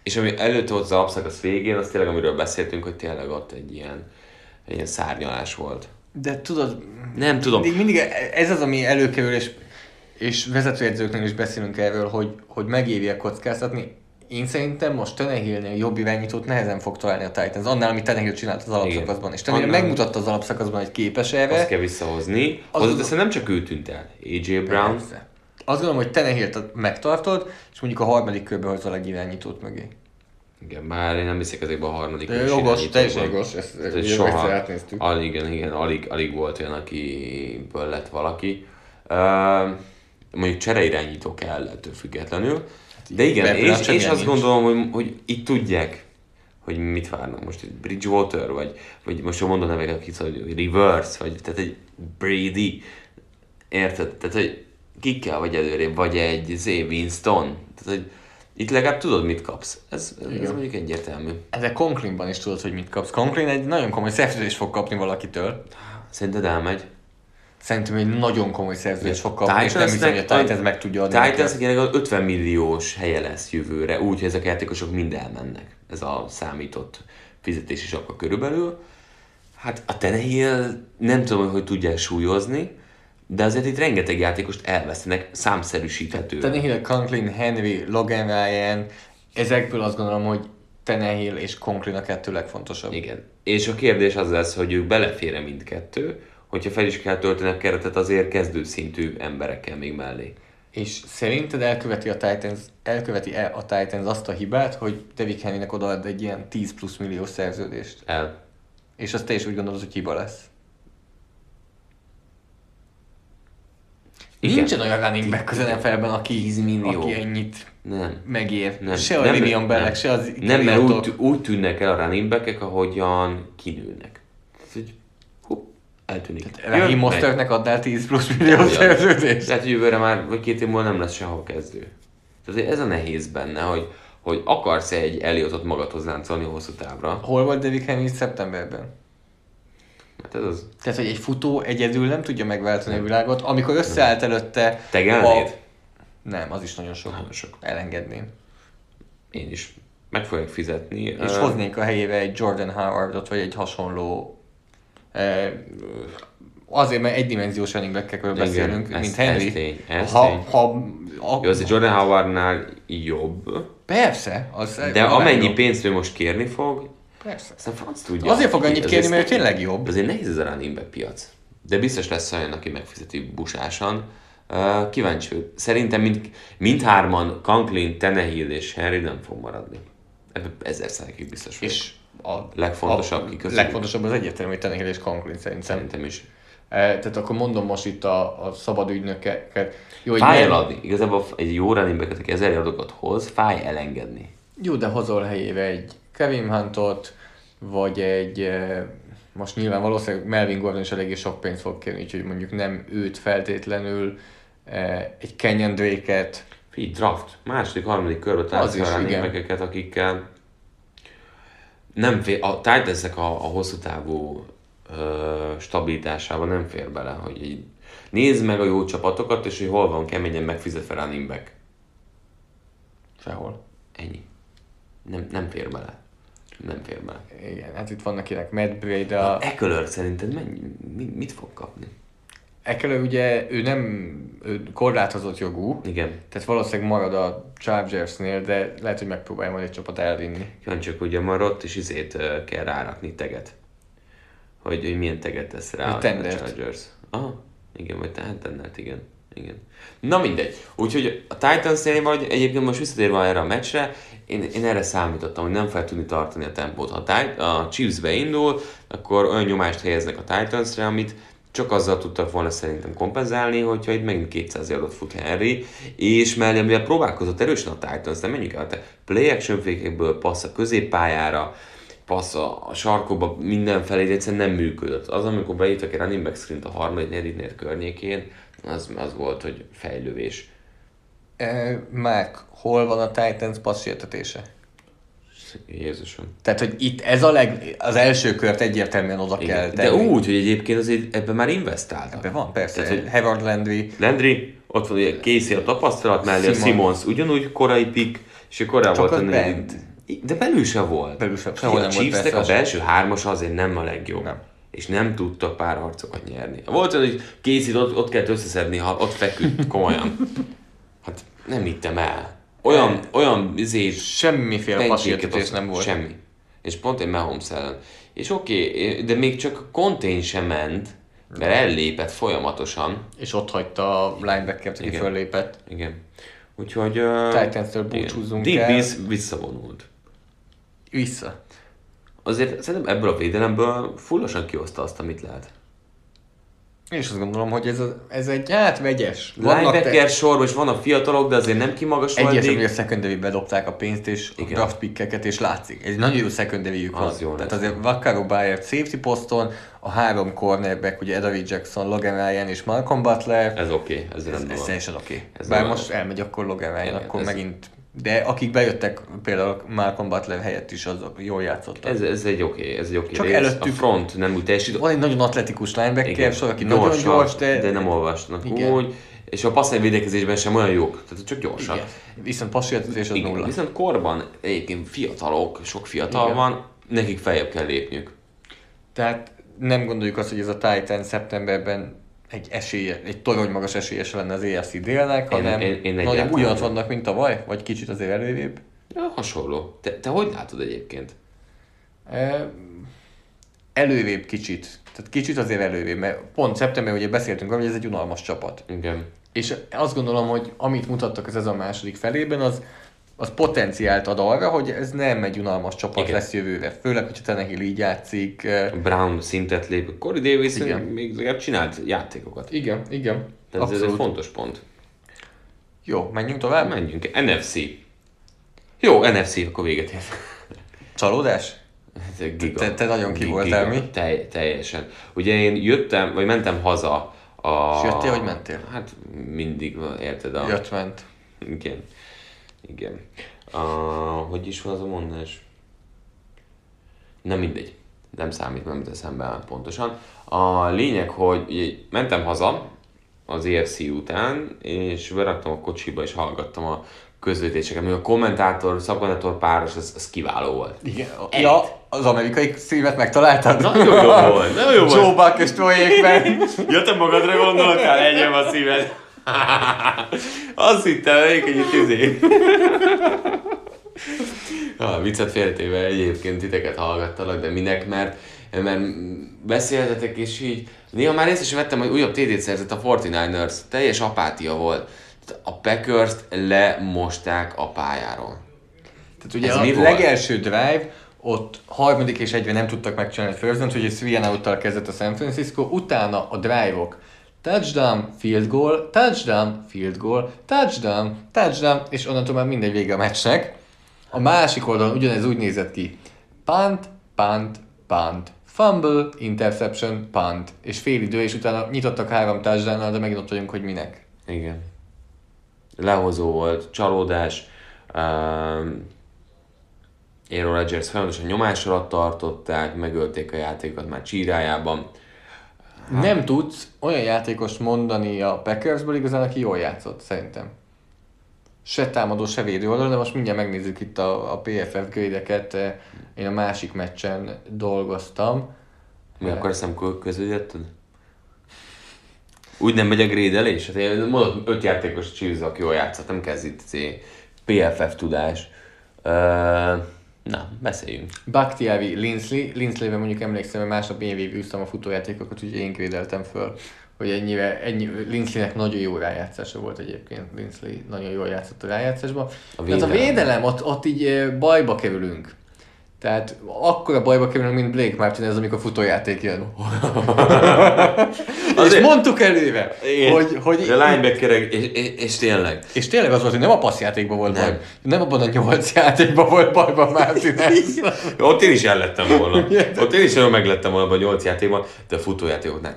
És ami előtt volt az alapszakasz végén, az tényleg, amiről beszéltünk, hogy tényleg ott egy ilyen, egy ilyen szárnyalás volt. De tudod, Nem tudom. mindig, mindig ez az, ami előkerül, és, és vezetőedzőknél is beszélünk erről, hogy, hogy megéri kockáztatni. Én szerintem most Tenehillnél jobb irányítót nehezen fog találni a Titans, annál, amit Tenehill csinált az alapszakaszban. És Tenehill megmutatta az alapszakaszban, hogy képes erre. Azt kell visszahozni. Az- Hozzáteszem, nem csak ő tűnt el. AJ Brown. Persze. Azt gondolom, hogy Tenehillt megtartod, és mondjuk a harmadik körbe hozol egy irányítót mögé. Igen, bár én nem hiszek ezekben a harmadik körös jogos, te is irányítóban. jogos, ezt egyszer soha, átnéztük. alig, igen, igen, alig, alig volt olyan, akiből lett valaki. Uh, mondjuk csereirányító kell ettől függetlenül. De igen, és, és azt gondolom, hogy, hogy itt tudják, hogy mit várnak. Most egy Bridgewater, vagy, vagy most jól mondom neveket, akik hogy Reverse, vagy tehát egy Brady. Érted? Tehát, hogy kikkel vagy előrébb, vagy egy Z. Winston. Tehát, hogy itt legalább tudod, mit kapsz. Ez, ez mondjuk egyértelmű. Ezek Conklinban is tudod, hogy mit kapsz. Conklin egy nagyon komoly szerződést fog kapni valakitől. Szerinted elmegy? Szerintem egy nagyon komoly szerződést fog kapni, és nem hiszem, hogy a Titans meg tudja adni. Titans azt. 50 milliós helye lesz jövőre, úgy, hogy ezek a játékosok mind elmennek. Ez a számított fizetési sapka körülbelül. Hát a Tenehill nem tudom, hogy tudja súlyozni, de azért itt rengeteg játékost elvesztenek számszerűsíthető. Tannehill, Conklin, Henry, Logan Ryan, ezekből azt gondolom, hogy Tannehill és Conklin a kettő legfontosabb. Igen. És a kérdés az lesz, hogy ők belefér mindkettő, hogyha fel is kell tölteni a keretet azért kezdőszintű emberekkel még mellé. És szerinted elköveti a Titans, elköveti -e a Titans azt a hibát, hogy Devik Henrynek odaad egy ilyen 10 plusz milliós szerződést? El. És azt te is úgy gondolod, hogy hiba lesz? Igen. Nincsen olyan running back az NFL-ben, aki, 10 millió. aki ennyit Nem. megér. Nem. se a Le'Veon Bellek, se az Nem, mert úgy, úgy tűnnek el a running back ahogyan kinőnek. Ez egy, hú, eltűnik. Raheem Mostertnek adnál 10 plusz millió szerződést? Lehet, hogy jövőre már, vagy két év múlva nem lesz sehol kezdő. Tehát ez a nehéz benne, hogy, hogy akarsz egy Eliotot magadhoz láncolni hosszú távra. Hol volt Devik Henry szeptemberben? Hát ez az. Tehát, hogy egy futó egyedül nem tudja megváltani a világot, amikor összeállt előtte... Tegelnéd? Nem, az is nagyon sok. Nagyon sok. Elengedném. Én is meg fogják fizetni. És Ö, hoznék a helyébe egy Jordan Howardot, vagy egy hasonló... Eh, azért, mert egydimenziós running Igen, beszélünk, ez- mint Henry. ez tény, ez ha, tény. ha, a, Jó, azért Jordan Howardnál jobb, Persze. Az de amennyi jobb. pénzt ő most kérni fog, Persze. aztán franc tudja. Azért fog annyit kérni, mert tényleg jobb. Azért nehéz ez a running back piac. De biztos lesz olyan, aki megfizeti busásan. Uh, kíváncsi vagyok. Szerintem mind, mindhárman, Conklin, Tenehill és Henry nem fog maradni. Ebben ezer százalékig biztos vagyok. És a Legfontosabb a legfontosabb az egyértelmű, hogy Tannehill és Conklin szerintem. Szerintem is. Eh, Tehát akkor mondom most itt a, a szabad ügynökeket. Jó, hogy Fáj nem- eladni. Igazából egy jó running back aki ezer yardokat hoz, fáj elengedni. Jó, de hozol helyébe egy Kevin Huntot, vagy egy, eh, most nyilván valószínűleg Melvin Gordon is eléggé sok pénzt fog kérni, úgyhogy mondjuk nem őt feltétlenül, eh, egy Kenyon Drake-et, Figyelj, draft. Második, harmadik körbe back-eket, akikkel nem fér, a Titans-ek a, a hosszú távú ö, stabilitásában nem fér bele, hogy így nézd meg a jó csapatokat, és hogy hol van keményen megfizetve running back. sehol. Ennyi. Nem, nem fér bele. Nem fér bele. Igen, hát itt vannak ilyenek Matt Breda, Eckler szerinted mennyi, mi, mit fog kapni? Eckler ugye ő nem ő korlátozott jogú, Igen. tehát valószínűleg marad a Chargersnél, de lehet, hogy megpróbálja majd egy csapat elvinni. Kíváncsiak, ugye már ott is izét kell rárakni teget. Hogy, hogy milyen teget tesz rá a, a. Chargers. Aha, igen, vagy tehát tendert, igen. igen. Na mindegy. Úgyhogy a Titans-nél vagy egyébként most visszatérve erre a meccsre, én, én erre számítottam, hogy nem fel tudni tartani a tempót. Ha a, Chiefs beindul, akkor olyan nyomást helyeznek a Titans-re, amit csak azzal tudtak volna szerintem kompenzálni, hogyha itt megint 200 yardot fut Henry, és mellé, mivel próbálkozott erősen a Titans, nem menjünk el, te play action fékekből passz a középpályára, passz a, sarkokba mindenfelé, de egyszerűen nem működött. Az, amikor beírtak egy running back screen a harmadik, negyedik környékén, az, az volt, hogy fejlővés. Márk, hol van a Titans passzsértetése? Jézusom. Tehát, hogy itt ez a leg, az első kört egyértelműen oda kell Igen. De tenni. úgy, hogy egyébként azért ebben már investáltak. Ebben van, persze. Tehát, hogy Howard Landry, Landry, ott van ugye Casey a tapasztalat mellé, a Simmons. Simons ugyanúgy korai pick, és korábban volt a bent. De belül se volt. Belül se- Ki, sehol a volt Chiefsnek a belső hármas azért nem a legjobb. Nem. És nem tudtak pár harcokat nyerni. Volt olyan, hogy Casey ott, ott kellett összeszedni, ha ott feküdt, komolyan. [laughs] Nem hittem el. Olyan, olyan izét, semmiféle az- nem volt. Semmi. És pont egy Mahomes ellen. És oké, okay, de még csak a contain sem ment, mert ellépett folyamatosan. És ott hagyta a linebackert, aki föllépett. Igen. Úgyhogy... Uh, Titans-től búcsúzzunk el. DBs visszavonult. És azt gondolom, hogy ez, a, ez egy, hát vegyes. Linebacker sorban is vannak fiatalok, de azért nem kimagasolódik. Egyesek, hogy a secondary bedobták a pénzt és a Igen. draft pickeket, és látszik. Ez nagyon jó secondary van. Az jó Tehát lesz. azért Vaccaro Bayard safety poszton, a három cornerback, ugye Edavid Jackson, Logan Ryan és Malcolm Butler. Ez oké, okay, ez, Ez, ez teljesen oké. Ez Bár most elmegy akkor Logan Ryan, Igen, akkor ez- megint... De akik bejöttek, például Malcolm Butler helyett is, azok jól játszottak. Ez, ez egy oké, okay, ez egy oké okay Csak rész. előttük- A front nem úgy teljesít. Van egy nagyon atletikus linebacker, sor, aki nagyon gyorsak, gyors, de... de nem olvasnak Igen. úgy. És a passzai védekezésben sem olyan jók, tehát csak gyorsak. Igen. Viszont passzjátékos az Igen, nulla. viszont korban egyébként fiatalok, sok fiatal Igen. van, nekik feljebb kell lépniük. Tehát nem gondoljuk azt, hogy ez a Titan szeptemberben egy esélye, egy torony magas esélyes lenne az EFC délnek, Én- hanem én- én nagyon egyáltalán ugyanott vannak, mint tavaly, vagy kicsit azért előrébb. Ja, hasonló. Te, te hogy látod egyébként? E, előrébb kicsit. Tehát kicsit azért előrébb, mert pont szeptemberben ugye beszéltünk arról, hogy ez egy unalmas csapat. Igen. És azt gondolom, hogy amit mutattak az ez a második felében, az, az potenciált ad arra, hogy ez nem egy unalmas csapat Igen. Lesz jövőre. Főleg, hogyha Tenehill így játszik. Brown szintet lép, Corey Davis Igen. még legalább csinált játékokat. Igen, igen. Tehát ez egy fontos pont. Jó, menjünk tovább. Menjünk. NFC. Jó, NFC, akkor véget ért. Csalódás? Giga. Te- te nagyon ki voltál, mi? Telj, teljesen. Ugye én jöttem, vagy mentem haza a... És jöttél, vagy mentél? Hát mindig, érted? A... Jött ment. Igen. Igen. A, hogy is van az a mondás? Nem mindegy. Nem számít, nem jut eszembe pontosan. A lényeg, hogy mentem haza az EFC után, és beraktam a kocsiba, és hallgattam a közvetéseket. Még a kommentátor, szakkommentátor páros, az, az kiváló volt. Igen. Egy. Ja, az amerikai szívet megtaláltad? Nagyon jó volt, nagyon jó [laughs] volt. Joe Buck és Troy Aikman. [laughs] Ja, te magadra gondoltál, egyem a szíved. [laughs] Azt hittem, hogy egy tüzé. A viccet féltéve egyébként titeket hallgattalak, de minek, mert, mert beszéltetek, és így néha már észre sem vettem, hogy újabb TD-t szerzett a 49ers. Teljes apátia volt. A Packers-t lemosták a pályáról. Tehát ugye Ez a mi volt? legelső drive, ott harmadik és egyben nem tudtak megcsinálni egy first down-t, úgyhogy three and kezdett a San Francisco, utána a drive-ok touchdown, field goal, touchdown, field goal, touchdown, touchdown, és onnantól már mindegy vége a meccsnek. A másik oldalon ugyanez úgy nézett ki. Punt, punt, punt, fumble, interception, punt, és fél idő, és utána nyitottak három touchdown de megint ott vagyunk, hogy minek. Igen. Lehozó volt, csalódás. Um, Aaron Rodgers folyamatosan nyomás alatt tartották, megölték a játékot már csírájában. Nem tudsz olyan játékost mondani a Packersből igazán, aki jól játszott, szerintem. Se támadó, se védő oldalon, de most mindjárt megnézzük itt a, a PFF grédeket. Én a másik meccsen dolgoztam. Mi akkor ezt nem kö- közvetítetted? Úgy nem megy a grédelés? Hát én mondod, öt játékos csízza, aki jól játszott, nem kezd itt izé, PFF tudás. Uh, na, beszéljünk. Bakhtiari, Linsley. Linsleyben mondjuk emlékszem, hogy másnap én végigűztem a futójátékokat, úgyhogy én grédeltem föl, hogy ennyire, ennyi, Linsleynek nagyon jó rájátszása volt egyébként. Linsley nagyon jól játszott a rájátszásban. A Tehát a védelem. védelem, ott, ott így eh, bajba kerülünk. Tehát akkora bajba kerülünk, mint Blake Martinez, amikor futójáték jön. [laughs] és Azért- mondtuk előre, hogy, hogy a linebackerek, és, és, és, tényleg. és tényleg az volt, hogy nem a passzjátékban volt Nem. baj. Nem abban a nyolc játékban volt bajban Martinez. Ott én is el lettem volna. Ott én is nagyon meglettem volna a nyolc játékban, de a futójátékok nem.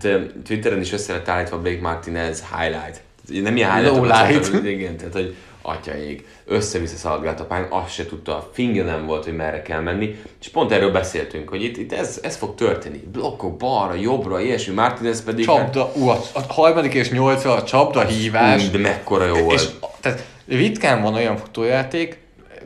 Tehát Twitteren is össze lett állítva Blake Martinez highlight. Nem ilyen highlight. Lowlight. Igen, tehát hogy atyaik, össze-vissza szaladgált a pályán, azt se tudta, a finge nem volt, hogy merre kell menni, és pont erről beszéltünk, hogy itt, itt ez, ez fog történni. Blokkok balra, jobbra, ilyesmi, Martinez pedig... Csapda, ú, a, a harmadik és nyolcva a csapda hívás. De mekkora jó volt. És tehát ritkán van olyan futójáték,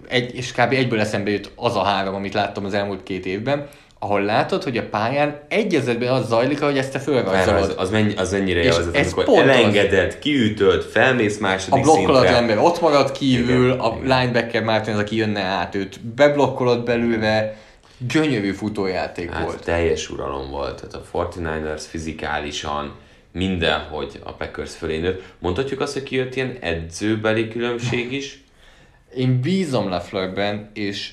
egy, és kb. egyből eszembe jut az a három, amit láttam az elmúlt két évben, ahol látod, hogy a pályán egyezetben az zajlik, ahogy ezt te fölrajzolod. az, mennyi, az ennyire És élvezet, ez amikor pont az. elengedett, kiütött, felmész A második blokkolat szintre. ember ott marad kívül, Igen, a igen. linebacker Martin az, aki jönne át őt, beblokkolod belőle, gyönyörű futójáték Hát volt. teljes uralom volt, tehát a 49ers fizikálisan mindenhogy a Packers fölé nőtt. Mondhatjuk azt, hogy kijött ilyen edzőbeli különbség is? Én bízom Lafleurben, és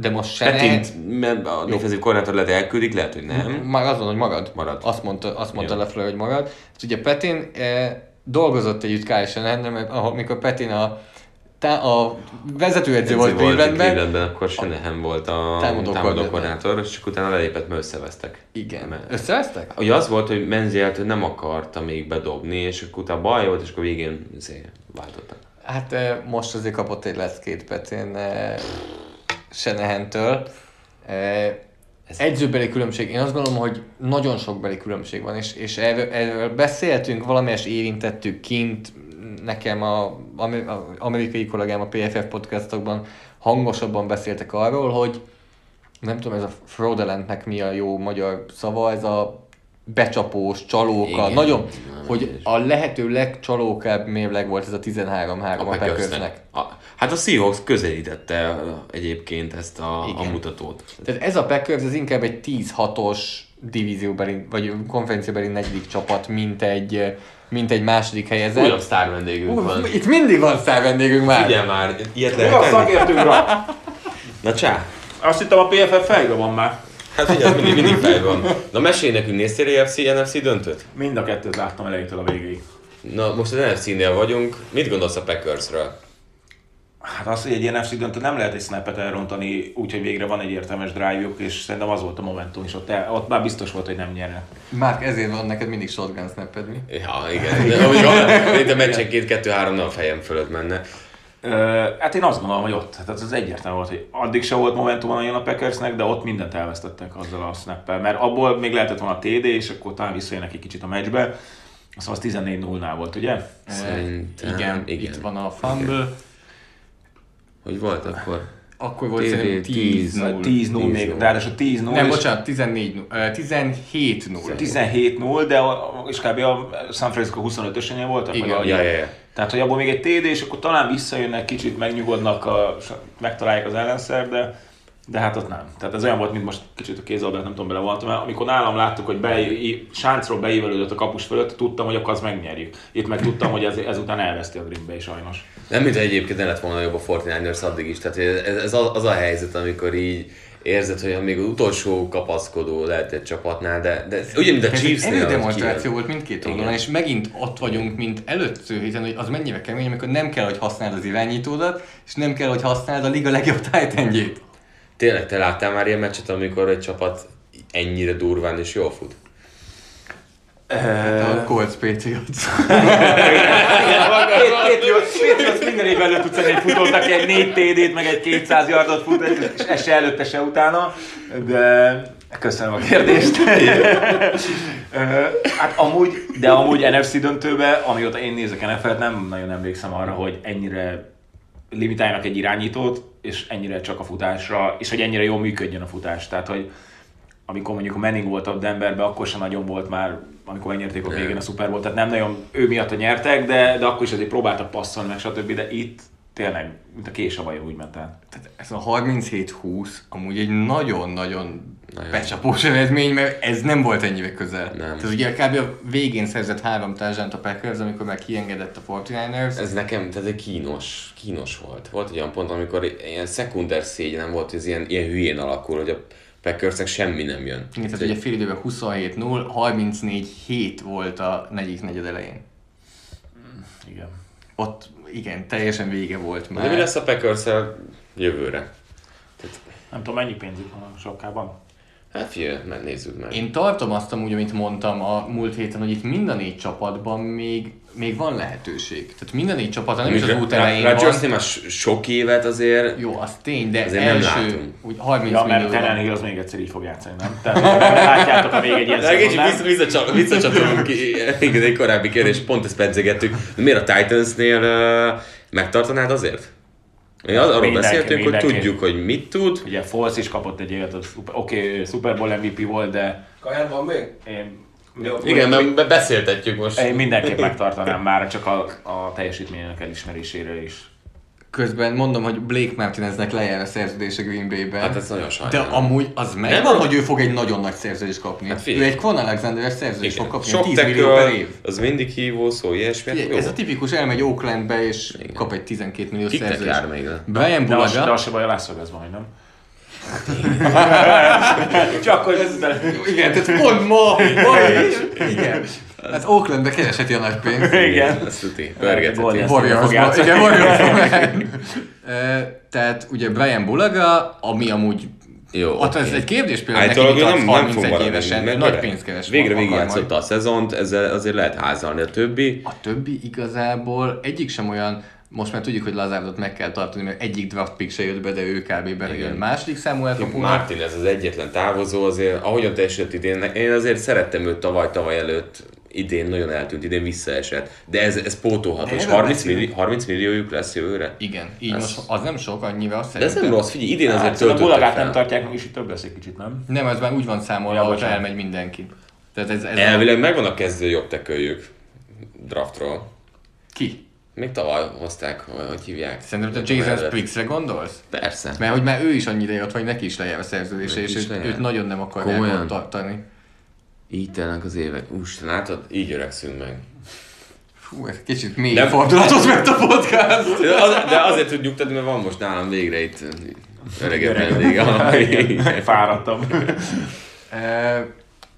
De most se Petint mert a defenzív koordinátor lehet elküldik, lehet, hogy nem. Már azon, hogy magad. Marad. Azt mondta, azt mondta Jó. Lefleur, hogy magad. És ugye Petin eh, dolgozott együtt Kyle Shanahan, mert ahol, mikor Petin a, tá, a vezetőedző volt Clevelandben, Clevelandben, akkor Shanahan volt a Támadó koordinátor. és akkor utána lelépett, mert összevesztek. igen. Mert- Összevesztek? Ugye az volt, hogy Menzielt nem akarta még bedobni, és akkor utána baj volt, és akkor végén izé, váltottak. Hát eh, most azért kapott egy leckét Petin eh, Shanahan-től. Eh, Egyzőbeli különbség. Én azt gondolom, hogy nagyon sok beli különbség van, és, és erről, erről beszéltünk, valamelyes érintettük kint, nekem a, a amerikai kollégám a PFF podcastokban hangosabban beszéltek arról, hogy nem tudom, ez a fraudulentnek mi a jó magyar szava, ez a becsapós, csalóka, Igen. nagyon, Nem, hogy és- a lehető legcsalókább mérleg volt ez a 13-3 a, a Packersnek. A, hát a Seahawks közelítette egyébként ezt a, a mutatót. Tehát ez a Packers, ez inkább egy 10-6-os divízióbeli, vagy konferenciabeli negyedik csapat, mint egy, mint egy második helyezett. Újabb sztár vendégünk van. Itt mindig van szár vendégünk már. Figyelj már, ilyet Mi a lehet szakértőnkre? Na csá! Azt hittem a PFF fejbe van már. Hát ez mindig, mindig fej van. Na mesélj nekünk, néztél EFC, NFC döntőt? Mind a kettőt láttam elejétől a végéig. Na most az NFC-nél vagyunk, mit gondolsz a Packersről? Hát az, hogy egy ilyen NFC döntő nem lehet egy snappet elrontani, úgyhogy végre van egy értelmes drive és szerintem az volt a momentum is. Ott, el, ott már biztos volt, hogy nem nyerne. Márk, ezért van neked mindig shotgun snapped, mi? Ja, igen. De ahogy itt a meccsenként kettő-három a fejem fölött menne. Hát én azt gondolom, hogy ott, hát az egyértelmű volt, hogy addig se volt momentum nagyon a Packersnek, de ott mindent elvesztettek azzal a snappel, mert abból még lehetett volna TD, és akkor talán visszajönnek egy kicsit a meccsbe. Azt az 14-0-nál volt, ugye? Szerintem, igen, igen. itt van a fumble. Hogy volt akkor? Akkor volt szerintem 10 0 10-0 még, 10-0. ráadásul 10-0. Nem, bocsánat, 14 0 17 0 17-0, de és kb. a San Francisco 25-ösnél voltak? Igen. Ja, ja, ja. Tehát, hogy abból még egy TD, és akkor talán visszajönnek, kicsit megnyugodnak, a, megtalálják az ellenszer, de, de hát ott nem. Tehát ez olyan volt, mint most kicsit a kézolbát nem tudom belevoltam, mert amikor nálam láttuk, hogy be, sáncról beívelődött a kapus fölött, tudtam, hogy akkor azt megnyerjük. Itt meg tudtam, hogy ez, ezután elveszti a Green Bay sajnos. Nem, mint egyébként ne lett volna jobb a 49ers addig is. Tehát ez, ez az, a helyzet, amikor így érzed, hogy még az utolsó kapaszkodó lehet egy csapatnál, de, de ugye, mint a Ez Chiefsnél. hogy erődemonstráció kijön. volt mindkét oldalon, és megint ott vagyunk, mint először héten, hogy az mennyire kemény, amikor nem kell, hogy használd az irányítódat, és nem kell, hogy használd a liga legjobb tight Tényleg, te láttál már ilyen meccset, amikor egy csapat ennyire durván és jól fut? A Colts Patriots. Patriots minden évben elő tudsz egy futót, aki egy 4 TD-t, meg egy 200 yardot fut, és ez se előtte, se utána, de köszönöm a kérdést. Hát amúgy, de amúgy NFC döntőbe, amióta én nézek NFL-t, nem nagyon emlékszem arra, hogy ennyire limitáljanak egy irányítót, és ennyire csak a futásra, és hogy ennyire jól működjön a futás. Tehát, hogy amikor mondjuk a Manning volt a Denverben, akkor sem nagyon volt már, amikor megnyerték a végén a Super Bowl, tehát nem nagyon ő miatt nyertek, de, de akkor is azért próbáltak passzolni, meg stb. De itt tényleg, mint a kés a vajon úgy ment el. Tehát ez a 37-20 amúgy egy nagyon-nagyon Nagyon. becsapós eredmény, mert ez nem volt ennyire közel. Nem. Tehát ugye kb. a végén szerzett három társadalmat a Packers, amikor már kiengedett a 49ers. Ez nekem, tehát egy kínos, kínos volt. Volt egy olyan pont, amikor ilyen szekunder szégyenem volt, hogy ez ilyen, ilyen hülyén alakul, hogy a Packersnek semmi nem jön. Igen, tehát ugye fél időben 27-0, 34-7 volt a negyedik negyed elején. Igen. Ott igen, teljesen vége volt De mi már. lesz a packers jövőre? Nem tudom, mennyi pénzük van a sokkában. Hát figyelj, megnézzük meg. Én tartom azt amúgy, amit mondtam a múlt héten, hogy itt mind a négy csapatban még, még van lehetőség. Tehát mind a négy csapatban, nem is az út elején van. Rodgersnél már so- sok évet azért, Jó, az tény, de Azért nem első, látunk. úgy 30 Ja, mert millió. Tenen az még egyszer így fog játszani, nem? Tehát látjátok a még egy ilyen Egy szezon, nem? visszacsatolunk ki, igen, egy korábbi kérdés, pont ezt pedzegettük. Miért a Titansnél uh, megtartanád azért? Mi az, arról Mindenki, beszéltünk, hogy mindenki. tudjuk, hogy mit tud. Ugye Foles is kapott egy szuper- oké, okay, Super Bowl MVP volt, de Kaján van még? én, Igen, mert be- beszéltetjük most. én mindenképp megtartanám már csak a, a teljesítményének elismerésére is. Közben mondom, hogy Blake Martineznek lejár a szerződése Green Bay-ben. Hát ez nagyon De sajnálom. amúgy az megvan, Nem? hogy ő fog egy nagyon nagy szerződést kapni. Hát figyelj. ő egy Con Alexander szerződést fog Igen. kapni, Sok 10 millió per év. az mindig hívó szó, ilyesmi. hát Figyelj, jó. ez a tipikus elmegy Oaklandbe és kap egy 12 millió Kiknek szerződést. jár még? Brian De az, de Bulaga, az se baj a Las Vegasban, hogy nem? Csak hogy ez Igen, tehát pont ma, ma is. Igen. Hát Oaklandbe keresheti a nagy pénzt. Igen. Ezt tuti, pörgetheti. Warriors-ba, igen, [laughs] Warriors Tehát ugye Brian Bulaga, ami amúgy Jó, Hát ez oké. egy kérdés például neki nem, nem fog 31 maradni, évesen, mert nagy pénzt keres. Végre végigjátszotta a szezont, ezzel azért lehet házalni a többi. A többi igazából egyik sem olyan, most már tudjuk, hogy Lazárdot meg kell tartani, mert egyik draft pick se jött be, de ő kb. bejön második számú elkapónak. Martin ez az egyetlen távozó, azért ahogyan teljesített idén, én azért szerettem őt tavaly, tavaly előtt, idén nagyon eltűnt, idén visszaesett. De ez, ez pótolható, és erről 30, beszélünk. millió, 30 milliójuk lesz jövőre. Igen, így Ez- most az nem sok, annyival De ez nem rossz, figyelj, idén azért Hát, a töltöttek bulagát fel. nem tartják meg, és itt több lesz egy kicsit, nem? Nem, ez már úgy van számolva, Ja, hogy elmegy mindenki. Tehát ez, ez Elvileg megvan a kezdő jobb teköljük draftról. Ki? Még tavaly hozták, hogy hívják. Szerintem te Jason Spriggsre gondolsz? Persze. Mert hogy már ő is annyira jött, hogy neki is lejár a szerződése, és őt, őt nagyon nem akarják Komolyan? ott tartani. Így telnek az évek. Úristen, látod? Így öregszünk meg. Fú, ez kicsit mély Nem- fordulatot vett a podcast. De, az, de azért tud nyugtatni, mert van most nálam végre itt öregebb vendég. [laughs] Fáradtam. [laughs]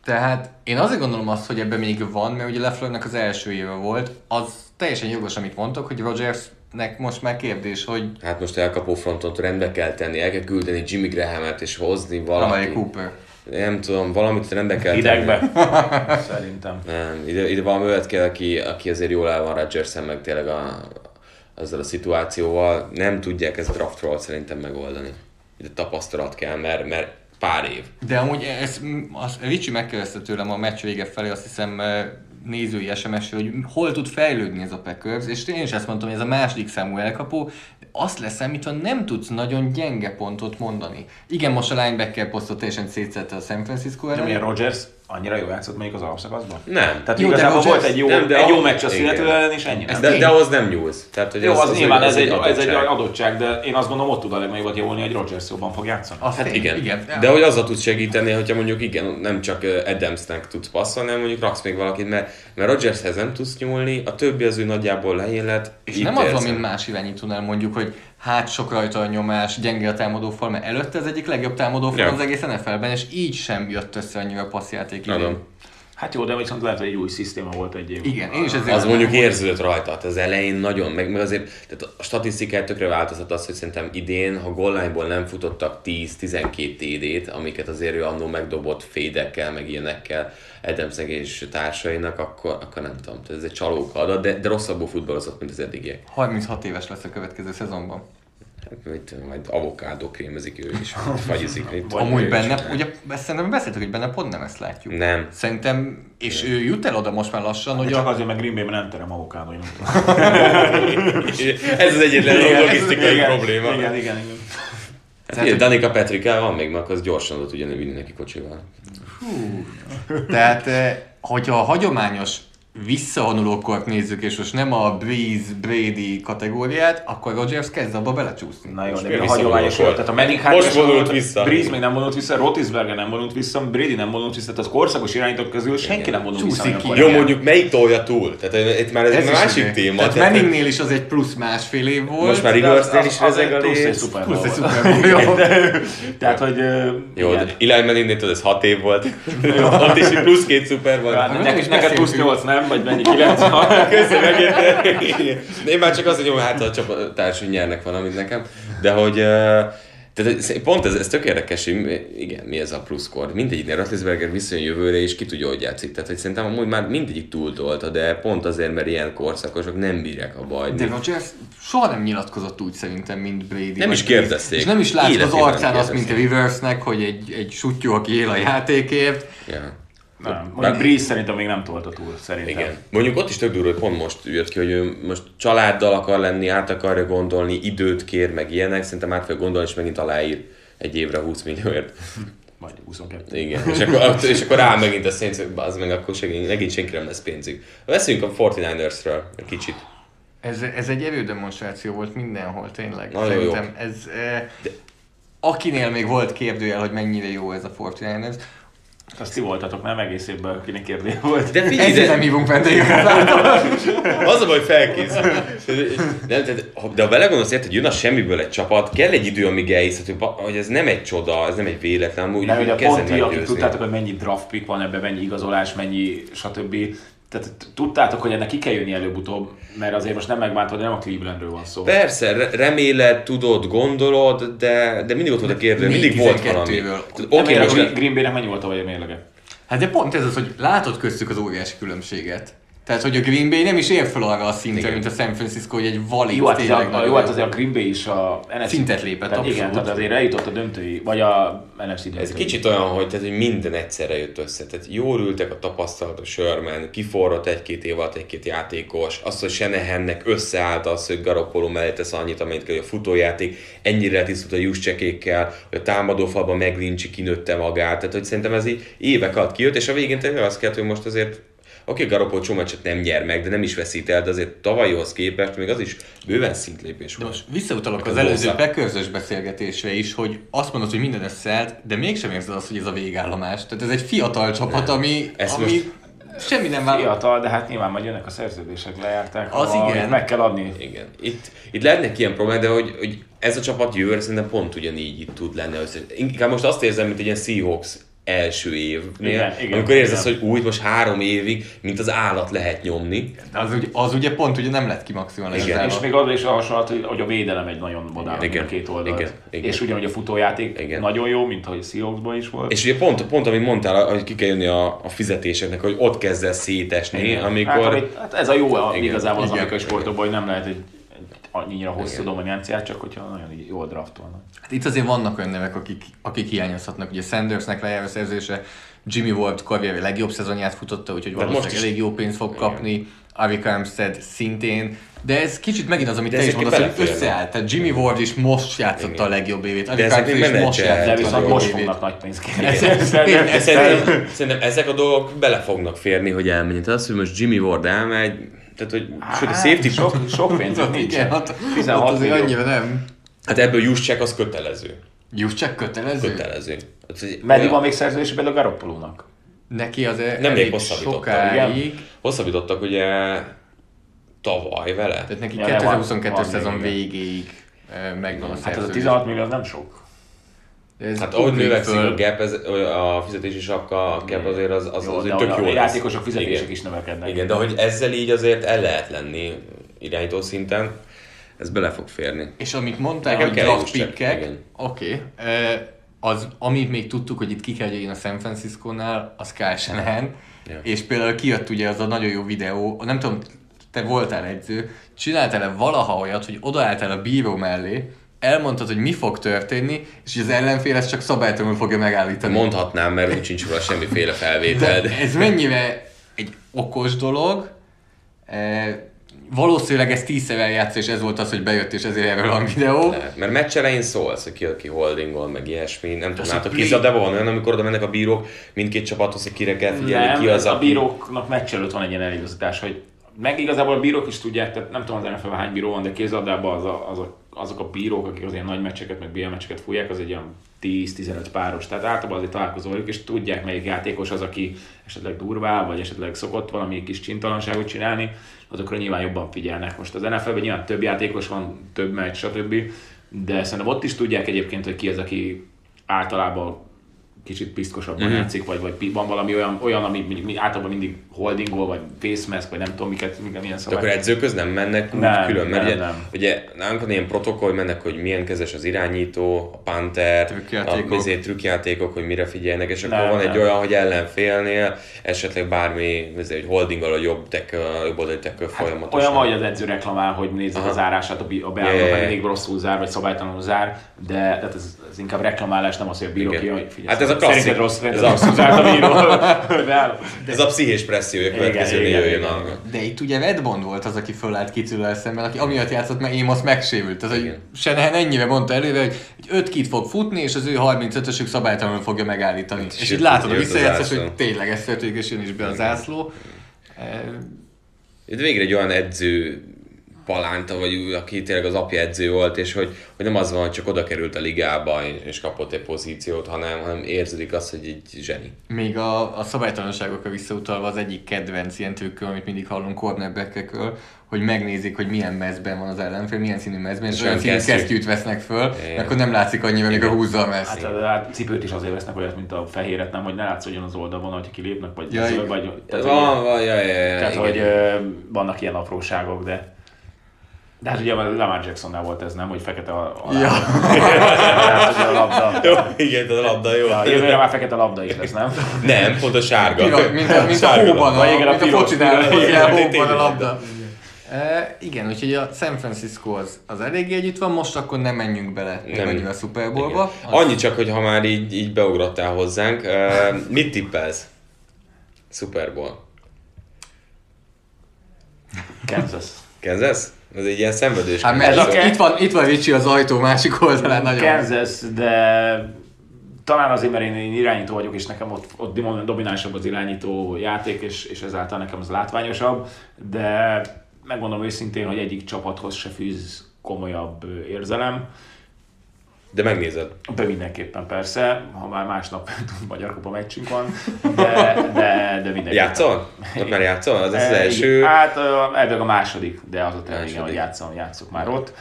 Tehát én azért gondolom azt, hogy ebben még van, mert ugye Lefleurnek az első éve volt, az teljesen jogos, amit mondtok, hogy Rogersnek most már kérdés, hogy Hát most elkapó fronton rendbe kell tenni, el kell küldeni Jimmy Graham-et és hozni Amely valamit. Cooper. Nem tudom, valamit rendbe kell Hidegbe. tenni. [laughs] Szerintem. Nem, ide, ide valami olyat kell, aki, aki azért jól el van rodgers meg tényleg a, azzal a szituációval. Nem tudják ezt draftról szerintem megoldani. Ide tapasztalat kell, mert, mert pár év. De amúgy ez, az, Ricsi megkérdezte tőlem a meccs vége felé, azt hiszem nézői sms hogy hol tud fejlődni ez a Packers, és én is ezt mondtam, hogy ez a második számú elkapó, azt leszámítva nem tudsz nagyon gyenge pontot mondani. Igen, most a linebacker posztot teljesen szétszette a San Francisco De ellen. Rogers annyira jó játszott mondjuk az alapszakaszban? Nem. Tehát Jó, igazából volt egy jó, nem, de egy jó meccs a. Seattle ellen, és ennyi. nem? De, de ahhoz nem nyúlsz. Tehát, hogy Jó, az, az nyilván ez, egy, adottság. ez egy adottság, de én azt gondolom, ott tud a legnagyobb javulni, hogy Rodgers jobban fog játszani. Azt Hát én- igen. igen. De hogy azzal tudsz segíteni, hogyha mondjuk igen, nem csak Adamsnek tudsz passzolni, hanem mondjuk raksz még valakit, mert, mert Rodgershez nem tudsz nyúlni, a többi az ő nagyjából lején lett. És nem az van, mint más irányítónál mondjuk, hogy hát sok rajta a nyomás, gyenge a támadófal, mert előtte az egyik legjobb támadófal Ja. az egész NFL-ben, és így sem jött össze annyira a passzjáték idén. Hát jó, de viszont lehet, hogy egy új szisztéma volt egy év. Igen, én is ezért Az mondjuk érződött rajta, hát az elején nagyon, meg, meg azért tehát a statisztikát tökre változtat az, hogy szerintem idén, ha goal nem futottak 10-12 TD-t, amiket azért ő annó megdobott fédekkel, meg ilyenekkel, Adamsnek és társainak, akkor, akkor nem tudom, tehát ez egy csalóka adat, de, de rosszabbul futballozott, mint az eddigiek. 36 éves lesz a következő szezonban. Hát, mit majd avokádó krémezik ő is, [laughs] fagyizik. Mit Amúgy benne, is. ugye szerintem beszéltük, hogy benne pont nem ezt látjuk. Nem. Szerintem, és ő jut el oda most már lassan, hogy Csak a... azért, mert Green Bay-ben nem terem avokádó, nem. [laughs] Ez az egyetlen Igen, logisztikai igen, probléma. Igen, igen, igen. Hát, ugye, Danika Petrika van még, mert az gyorsan oda tudja vinni neki kocsival. Tehát, eh, hogyha a hagyományos visszavonulókort nézzük, és most nem a Breeze, Brady kategóriát, akkor Rodgers kezd abba belecsúszni. Na jó, de a hagyományos volt. Tehát a Manning Most vonult vissza. Breeze még nem vonult vissza, Rotisberger nem vonult vissza, Brady nem vonult vissza, tehát az korszakos irányítók közül senki nem vonult vissza. Ki. Jó, mondjuk melyik tolja túl? Tehát eh, itt már ez, ez is másik ugye. téma. Tehát tehát- Manningnél is az egy plusz másfél év volt. Most már az- is az egy plusz egy léc. Super plusz egy. [laughs] Tehát, hogy ö, Jó, de Eli Manningnél ez 6 év volt. [laughs] Ott is plusz két szuper volt. Hát, nem neked, plusz beszéltünk. 8, nem? Vagy mennyi 9? Köszönöm megint. De én már csak az, hogy jó, hát a csapattársunk nyernek valamit nekem. De hogy tehát pont ez, ez tök érdekes, hogy igen, mi ez a pluszkor. Mindegyiknél Ratlisberger visszajön jövőre, és ki tudja, hogy játszik. Tehát, hogy szerintem amúgy már mindegyik túltolta, de pont azért, mert ilyen korszakosok nem bírják a baj. De Rodgers soha nem nyilatkozott úgy szerintem, mint Brady. Nem is kérdezték. És nem is látszott az arcán azt, mint a. Riversnek, hogy egy, egy sutyó, aki él a játékért. Ja. Nem, mondjuk Breeze szerintem még nem tolta túl, szerintem. Igen. Mondjuk ott is tök durva, hogy pont most jött ki, hogy ő most családdal akar lenni, át akarja gondolni, időt kér, meg ilyenek, szerintem át fogja gondolni, és megint aláír egy évre 20 millióért. [laughs] Vagy 22. Igen, és akkor, és akkor rá megint a Saints, az meg akkor segít, megint senki nem lesz pénzük. Veszünk a 49ersről egy kicsit. Ez, ez egy erődemonstráció volt mindenhol, tényleg. Nagyon Szerintem ez... Eh, akinél még volt kérdőjel, hogy mennyire jó ez a 49ers, Azt ti voltatok, nem egész évben, akinek kérdés volt. De figyelj, Ezért de, nem hívunk vendégeket. [laughs] az a baj, felkészül. Nem, tehát, de ha belegondolsz, érted, hogy jön a semmiből egy csapat, kell egy idő, amíg elhiszed, hogy, ez nem egy csoda, ez nem egy véletlen, úgy Nem, ugye pont ti, akik tudtátok, hogy mennyi draft pick van ebben, mennyi igazolás, mennyi stb. Tehát tudtátok, hogy ennek ki kell jönni előbb-utóbb, mert azért most nem megbántod, nem a Clevelandről van szó. Persze, re- reméled, tudod, gondolod, de, de mindig ott volt a kérdő, mindig volt valami. 12-ből. Oké, okay, most a Green Bay-nek mennyi volt a vagy a mérlege? Hát de pont ez az, hogy látod köztük az óriási különbséget. Tehát, hogy a Green Bay nem is ér fel arra a szintre, Igen. mint a San Francisco, hogy egy valid Jó, hát, tényleg a, jó, hát azért a Green Bay is a NFC Szintet lépett, tehát Igen, tehát azért eljutott a döntői, vagy a NFC döntői. Ez kicsit olyan, hogy, tehát, hogy minden egyszerre jött össze. Tehát jól ültek a tapasztalat a Sherman, kiforrott egy-két év alatt egy-két játékos, azt, hogy Senehennek összeállt az, hogy Garoppolo mellé tesz annyit, amennyit kell, hogy a futójáték ennyire tisztult a juscsekékkel, hogy a támadófalban Meglincsi kinőtte magát, tehát hogy szerintem ez így évek alatt kijött, és a végén tényleg azt kellett, hogy most azért Oké, okay, Garoppolo csomó meccset nem nyer meg, de nem is veszít el, de azért tavalyhoz képest még az is bőven szintlépés De volt. most visszautalok az az előző. Packers beszélgetésre is, hogy azt mondod, hogy minden összeállt, de mégsem érzed azt, hogy ez a végállomás. Tehát ez egy fiatal csapat, ami, Ezt ami most- semmi nem vállal. Fiatal, de hát nyilván majd jönnek a szerződések, lejárták, Az amit igen. meg kell adni. Igen. Itt, itt lehetnek ilyen problémák, de hogy, hogy ez a csapat jövőre szerintem pont ugyanígy itt tud lenni. Inkább most azt érzem, mint egy ilyen Seahawks első évnél, Igen, igen, amikor érzed, igen. hogy úgy most három évig, mint az állat lehet nyomni. De az, ugye, az ugye pont ugye nem lett kimaximalizálva. Igen. És még az is a hasonlat, hogy- a védelem egy nagyon modern Igen, a két oldalt. igen, igen. És ugyanúgy a futójáték Igen. nagyon jó, mint ahogy Seahawksban is volt. És ugye pont, pont amit mondtál, hogy ki kell jönni a, a fizetéseknek, hogy ott kezd el szétesni, Igen. amikor... Hát, amit, hát ez a jó Igen. igazából az Igen. amerikai sportokban, hogy nem lehet egy annyira hosszú Igen. dominanciát, csak hogyha nagyon jól draftolnak. Hát itt azért vannak olyan nevek, akik, akik hiányozhatnak. Ugye Sandersnek lejáró szerződése, Jimmy Ward karrierje legjobb szezonját futotta, úgyhogy most valószínűleg is- elég jó pénzt fog kapni. Arik Armstead szintén. De ez kicsit megint az, amit De te is ezek mondasz, hogy összeállt. Tehát Jimmy Ward is most játszotta Igen. a legjobb évét. Ezek Armstead is most. De játszotta a viszont legjobb most évét. fognak nagy pénzt [laughs] szerintem ezek a dolgok bele fognak férni, hogy elmenjen. Tehát az, hogy most Jimmy Ward elmegy, tehát hogy sőt a safety sok, sok pénzük nincs. Igen, hát, 16 ott azért millió. annyira nem. Hát ebből Juszcsek az kötelező. Juszcsek kötelező? Kötelező. Hát, Meddig van még szerződés például a Garoppolónak? Neki az még elég hosszabbítottak, sokáig. Hosszabbítottak ugye tavaly vele. Tehát neki Ja, 2022 van- van szezon még, igen. végéig megvan a Hát ez a szerződés. 16 millió az nem sok. Ez Hát ahogy növekszik föl. a gap, ez, a fizetési sapka, a gap azért az, az, Jó, az, de tök a jó lesz. játékosok fizetések Igen. is növekednek. Igen, de hogy ezzel így azért el lehet lenni irányító szinten, ez bele fog férni. És amit mondtál, Nekem hogy kell draft pickek, oké, eh, az, amit még tudtuk, hogy itt ki kell jöjjön a San Francisco-nál, az Kyle Shanahan, Ja. és például kijött ugye az a nagyon jó videó, nem tudom, te voltál edző, csináltál-e valaha olyat, hogy odaálltál a bíró mellé, elmondtad, hogy mi fog történni, és hogy az ellenfél ezt csak szabálytalanul fogja megállítani. Mondhatnám, mert úgy sincs róla semmiféle felvétel. De ez mennyire egy okos dolog, eh, valószínűleg ez tízszer eljátsz, és ez volt az, hogy bejött, és ezért erről van videó. Lehet, Mert meccs elején szólsz, hogy ki, aki holdingol, meg ilyesmi. Nem tudom, a látok play- kézzel, de van olyan, amikor oda mennek a bírók, mindkét csapathoz, hogy kire kell figyelni, Nem, ki az, a bíróknak meccs előtt van egy ilyen eligazítás, hogy meg igazából a bírók is tudják, tehát nem tudom az nfl hány bíró van, de kézladában az a, az a, azok a bírók, akik az ilyen nagy meccseket, meg BL meccseket fújják, az egy olyan 10-15 páros. Tehát általában azért találkozol velük, és tudják, melyik játékos az, aki esetleg durvál, vagy esetleg szokott valami kis csintalanságot csinálni, azokra nyilván jobban figyelnek. Most az NFL-ben nyilván több játékos van, több meccs, stb. De szerintem ott is tudják egyébként, hogy ki az, aki általában kicsit piszkosabban Mhm. mm-hmm. játszik, vagy, vagy van valami olyan, olyan ami mondjuk mi- általában mindig holdingol, vagy face mask, vagy nem tudom, miket, miket milyen De szabály. akkor edzőköz nem mennek úgy Nem, külön, mert nem, ugye, nem. ugye nálunk van ilyen protokoll, hogy mennek, hogy milyen kezes az irányító, a panter, Trükkjátékok. a izé, trükkjátékok, hogy mire figyelnek, és akkor Nem, van egy nem. olyan, hogy ellenfélnél esetleg bármi, izé, hogy holdingol a jobb tek, a jobb oldali tek folyamatosan. Hát Olyan vagy az edző reklamál, hogy nézzük Aha. a zárását, a, bi- a ja, yeah, mindig rosszul zár, vagy szabálytalanul zár, de tehát ez, ez, inkább reklamálás, nem az, hogy a bíró ki, hogy figyelj, Hát ez a klasszik. rossz, Ez a- zárt a bíró. [laughs] Ez a pszichés presszió, hogy a következő igen, jöjjön igen. De itt ugye Redbond volt az, aki fölállt kicsivel szemben, aki amiatt játszott, mert Amos megsérült. Tehát, hogy Igen. Shanahan ennyire mondta előre, hogy egy 5 kit fog futni, és az ő 35-ösük szabálytalanul fogja megállítani. Hát, és így látod a visszajátszás, hogy tényleg ez történik, és jön is be a zászló. Itt végre egy olyan edző Palánta, vagy aki tényleg az apja edző volt, és hogy, hogy nem az van, hogy csak oda került a ligába, és kapott egy pozíciót, hanem, hanem érződik azt, hogy egy zseni. Még a, a szabálytalanságokra visszautalva az egyik kedvenc ilyen trükkről, amit mindig hallunk cornerbackekről, hogy megnézik, hogy milyen mezben van az ellenfél, milyen színű mezben, és És olyan színű kesztyű. kesztyűt vesznek föl, Igen. akkor nem látszik annyira, még a húzza a meszt. Hát, hát cipőt is azért vesznek olyat, mint a fehéret, nem, hogy ne látszódjon az oldalon, hogy kilépnek, vagy, Ja, igen. vagy tehát, Van, van, ja, ja, ja, tehát igen. hogy ö, vannak ilyen apróságok, de de hát ugye a Lamar Jacksonnál volt ez, nem? Hogy fekete a, alá. Ja. [laughs] [laughs] hát, a labda. Jó, igen, de a labda jó. Ja, jövőre már fekete labda is lesz, nem? Nem, pont a sárga. Piros, mint a, mint a Sárga hóban, labda. a, Igen, a mint a focinál, hóban a tényleg. labda. E, igen, úgyhogy a San Francisco az, az eléggé együtt van, most akkor nem menjünk bele Nem. a Super Bowlba. Annyi csak, hogy ha már így, így beugrottál hozzánk, mit tippelsz? Super Bowl. Kansas. Kansas? Ez egy ilyen szenvedős. Hát mert Ez itt, a- itt, van, itt van Ricsi az ajtó másik oldalán nagyon. Kansas, de talán azért, mert én, én irányító vagyok, és nekem ott, ott dominánsabb az irányító játék, és, és ezáltal nekem az látványosabb, de megmondom őszintén, hogy egyik csapathoz se fűz komolyabb érzelem. De megnézed. De mindenképpen persze, ha már másnap [laughs] Magyar Kupa meccsünk van, de, de, de mindenképpen. Játszol? Ott már játszol? Az, az Eh, első... Hát elvileg a második, de az a igen, hogy játszom, játszok már ott.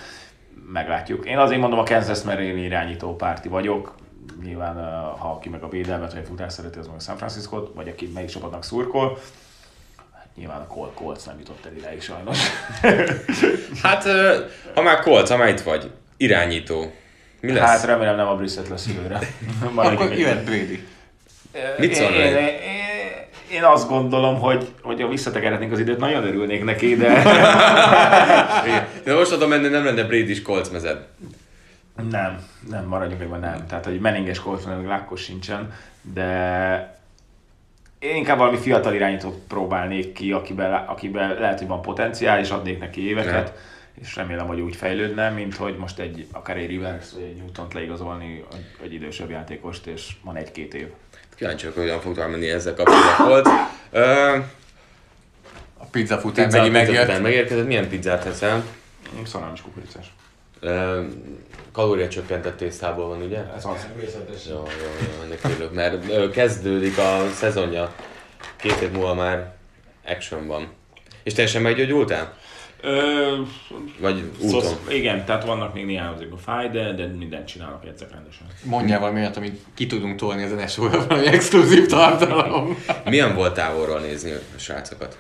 Meglátjuk. Én azért mondom a Kansas, mert én irányító párti vagyok. Nyilván, ha aki meg a védelmet, vagy a futás szereti, az meg a San Francisco-t, vagy aki melyik csapatnak szurkol. Nyilván a Col- Colts nem jutott el idáig sajnos. Hát, ha már Colts, ha már itt vagy, irányító. Mi lesz? Hát remélem nem a Brissett lesz jövőre. [laughs] Akkor jöhet Brady. Mit Én- szólnál? Én, én, én azt gondolom, hogy, hogy ha visszatekerhetnénk az időt, nagyon örülnék neki, de. [laughs] De most oda menni nem lenne Brady-s Colts mezed. nem, nem, maradjunk meg, nem. Tehát, hogy meninges Colts, meg lákkos sincsen, de én inkább valami fiatal irányítót próbálnék ki, akiben, akiben lehet, hogy van potenciál, és adnék neki éveket, és remélem, hogy úgy fejlődne, mint hogy most egy, akár egy Rivers vagy egy Newton-t leigazolni egy, egy idősebb játékost, és van egy-két év. Kíváncsi vagyok, hogyan fog menni ezzel kapcsolatban a Colts. Ö, A pizza fután Pizza, megint pizza megjött. után megérkezett. Milyen pizzát teszel? Szalám és kukoricás. Ö, Kalória csökkentett tésztából van, ugye? Ez az. Jó, jó, jó, ennek örülök, mert ö, kezdődik a szezonja. Két év múlva már action van. És teljesen meggyógyultál? Ö, Vagy úton? Szóval, igen, tehát vannak még néhány azért a fáj, de, de mindent csinálok, edzek rendesen. Mondjál valami olyat, amit ki tudunk tolni ezen esóra, valami exkluzív tartalom. Milyen volt távolról nézni a srácokat?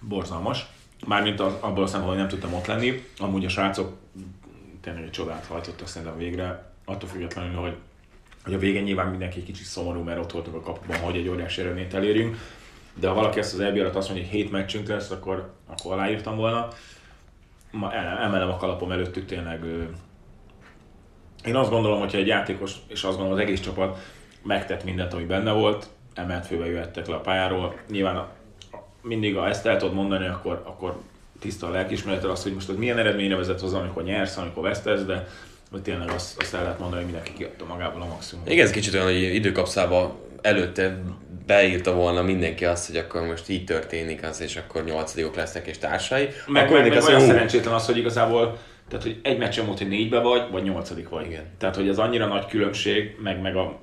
Borzalmas. Mármint az, abból a szempontból, hogy nem tudtam ott lenni. Amúgy a srácok tényleg egy csodát hajtottak szerintem végre. Attól függetlenül, hogy, hogy a végén nyilván mindenki egy kicsit szomorú, mert ott voltunk a kapuban, hogy egy óriási eredményt elérjünk. De ha valaki ezt az EB alatt azt mondja, hogy hét meccsünk lesz, akkor, akkor aláírtam volna. Ma el- emelem a kalapom előttük tényleg. Én azt gondolom, hogyha egy játékos, és azt gondolom az egész csapat megtett mindent, ami benne volt, emelt főbe jöhettek le a pályáról. Nyilván mindig, ha ezt el tudod mondani, akkor, akkor tiszta a lelkismereted az, hogy most az milyen eredményre vezet hozzá, amikor nyersz, amikor vesztesz, de hogy tényleg azt, azt el lehet mondani, hogy mindenki kiadta magából a maximum. Igen, ez kicsit olyan, hogy időkapszába előtte beírta volna mindenki azt, hogy akkor most így történik az, és akkor nyolcadikok lesznek és társai. Meg, akkor meg, meg azt olyan mondja, "Hú, szerencsétlen az, hogy igazából tehát, hogy egy meccsen volt, hogy négybe vagy, vagy nyolcadik vagy. Igen. Tehát, hogy ez annyira nagy különbség, meg, meg a,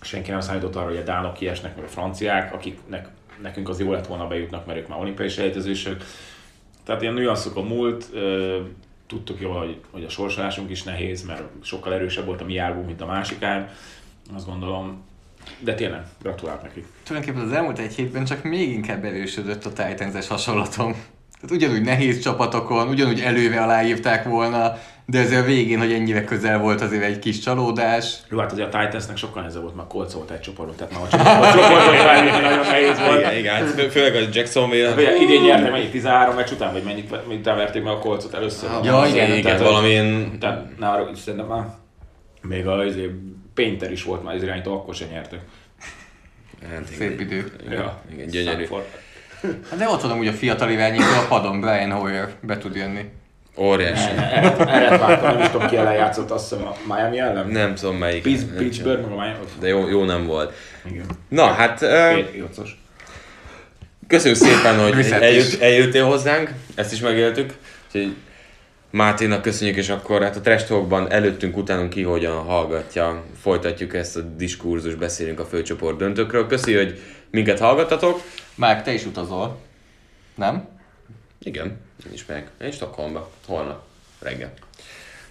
senki nem számított arra, hogy a dánok kiesnek, meg a franciák, akiknek nekünk az jó lett volna bejutnak, mert ők már olimpiai sejtezősök. Tehát ilyen nüanszok a múlt, tudtuk jól, hogy, hogy a sorsolásunk is nehéz, mert sokkal erősebb volt a mi árbunk, mint a másikán. Azt gondolom, de tényleg, gratulálok nekik. Tulajdonképpen az elmúlt egy hétben csak még inkább erősödött a Titans-es hasonlatom. Tehát ugyanúgy nehéz csapatokon, ugyanúgy előve aláírták volna, de ezzel a végén, hogy ennyire közel volt azért egy kis csalódás. Jó, hát azért a Titansnek sokkal nehezebb volt, mert Colts volt egy csoportban, tehát már a csoport- a csoportban irányítani nagyon nehéz volt. Igen, igen, hát fő- főleg a Jacksonville. Ugye idén nyertek mennyit 13 meccs után, vagy mennyit, mennyit verték meg a Colcot először? Ja, igen, igen, tehát, valamilyen... Tehát ne arra is szerintem már még a izé, Painter is volt már az irányító, akkor sem nyertek. Hát, igen. Szép idő. Ja, Igen, gyönyörű. Hát de ott van úgy a fiatal irányító a padon, Brian Hoyer be tud jönni. Óriási. Erre vártam, nem is tudom ki ellen játszott, azt hiszem a Miami ellen? Nem tudom melyik. Pittsburgh, meg a Miami. De jó, jó nem volt. Igen. Na, hát... jocos. Köszönjük szépen, hogy eljött, eljöttél hozzánk, ezt is megéltük. Úgyhogy Máténak köszönjük, és akkor hát a Trash Talkban előttünk, utánunk ki hogyan hallgatja. Folytatjuk ezt a diskurzus, beszélünk a főcsoport döntőkről. Köszönjük, hogy minket hallgattatok. Márk, te is utazol. Nem? Igen, én is meg. Én Stockholmba. Holnap reggel.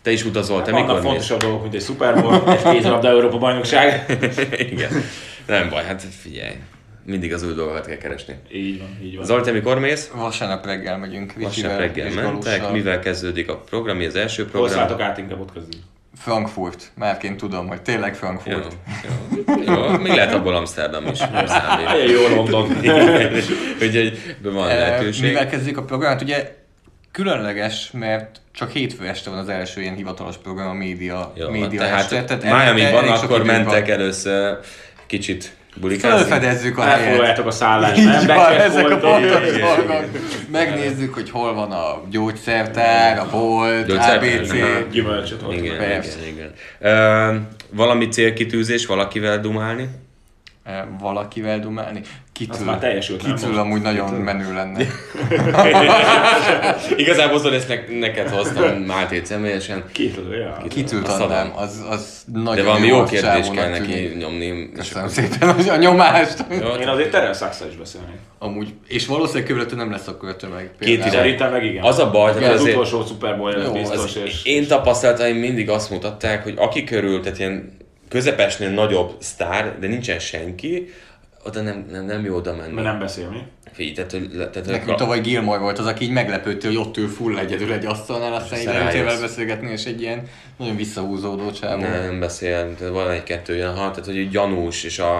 Te is utazol, te mikor mész? fontosabb dolgok, mint egy Super Bowl, egy kézilabda Európa bajnokság. [laughs] Igen. Nem baj, hát figyelj. Mindig az új dolgokat kell keresni. Így van, így van. Zoli, te mikor mész? Vasárnap reggel megyünk. Vasárnap reggel mentek. Mivel kezdődik a program? Mi az első Hol program? szálltok át inkább ott közül? Frankfurt. Márként tudom, hogy tényleg Jó, Frankfurt. jó, jó, még lehet abból Amsterdam is. jó London. [laughs] Úgyhogy van Eh, lehetőség. Mivel kezdjük a programot, ugye különleges, mert csak hétfő este van az első ilyen hivatalos program a média, Jó, média tehát este. Tehát Miami-ban akkor mentek van. először kicsit bulikázni. Felfedezzük a helyet. Elfoglaljátok a szállást, Így nem? van, Becsett ezek a pontos dolgok. Megnézzük, hogy hol van a gyógyszertár, a bolt, Gyógyszertár, ABC. Gyümölcsöt ott. Igen, igen, igen. Ö, valami célkitűzés, valakivel dumálni? Eh, Valakivel dumálni. Az Kitül, már teljesült, most? amúgy nagyon menő lenne. [laughs] Igazából Zoli, ezt ne- neked hoztam Mátét személyesen. Két ja. Kitült Azt adnám, az, az nagyon De valami jó arcú kérdés csávónak kell neki tűnik. nyomni. Köszönöm szépen a- nyomást. Jó, Én azért Terrell sachs is beszélnék. Amúgy, és valószínűleg körülöttől nem lesz akkor a tömeg. Két. Szerintem meg igen. Az a baj, hogy az utolsó Super Bowl biztos, én tapasztalataim mindig azt mutatták, hogy aki körül, tehát ilyen közepesnél nagyobb sztár, de nincsen senki, oda nem, nem, nem jó oda menni. Mert nem beszél mi? Figyelj, tehát, hogy, tehát, Nekünk tavaly Gilmore volt az, aki így meglepődte, hogy ott ül full egyedül egy asztalnál, aztán rájössz. beszélgetni, és egy ilyen nagyon visszahúzódó csávó. nem, nem beszél, tehát van egy-kettő olyan, ha, tehát hogy gyanús, és a,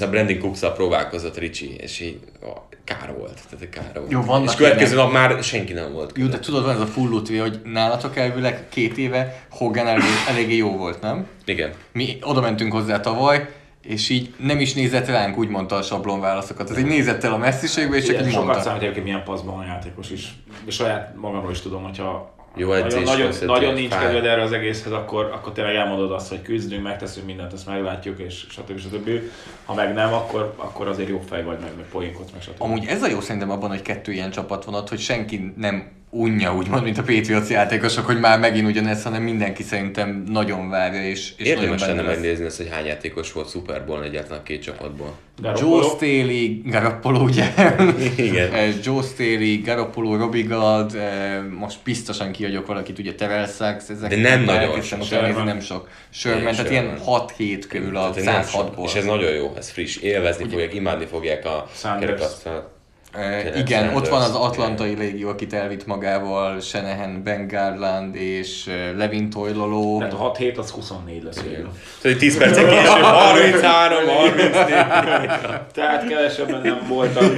a Brandon cooks próbálkozott Ricsi, és így ó, kár volt, tehát kár volt. Jó, vannak és következő nap már senki nem volt. Jó, de tudod, van ez a full lutvi, hogy nálatok elvileg két éve Hogan elég, eléggé jó volt, nem? Igen. Mi oda mentünk hozzá tavaly, és így nem is nézett ránk, úgy mondta a sablon válaszokat. Ez így nézett el a messziségbe, és csak így sokat mondta. számít egyébként milyen paszban a játékos is. De saját magamról is tudom, hogyha Jó nagyon, edzés nagyon, nagyon nincs fáj. kedved erre az egészhez, akkor, akkor tényleg elmondod azt, hogy küzdünk, megteszünk mindent, ezt meglátjuk, és stb. stb. Ha meg nem, akkor, akkor azért jó fej vagy, meg, meg poénkodsz, meg stb. Amúgy ez a jó szerintem abban, hogy kettő ilyen csapat van ott, hogy senki nem unja, úgymond, mint a Patriots játékosok, hogy már megint ugyanez, hanem mindenki szerintem nagyon várja, és, és Érdemes nagyon lenne megnézni ezt, hogy hány játékos volt Super Bowl egyáltalán két csapatból. Joe Garoppolo- Staley, Garoppolo ugye? [laughs] Igen. Eh, Joe Staley, Garoppolo, Robbie Gold, eh, most biztosan kihagyok valakit, ugye Terrell Sachs, ezek De nem nagyon sok. Sherman. nem sok. Sherman, tehát ilyen 6-7 körül a Tehát nem sok. 106-ból. És ez nagyon jó, ez friss. Élvezni fogják, imádni fogják a kerekasztalt. Tényleg igen, Sanders. ott van az Atlantai Légió, akit elvitt magával, Shanahan, Ben Garland és Levin Toiloló. Tehát a 6-7 az 24 lesz végül. Tehát 10 percen később 33, 34. Tehát kevesebben nem voltak. [laughs]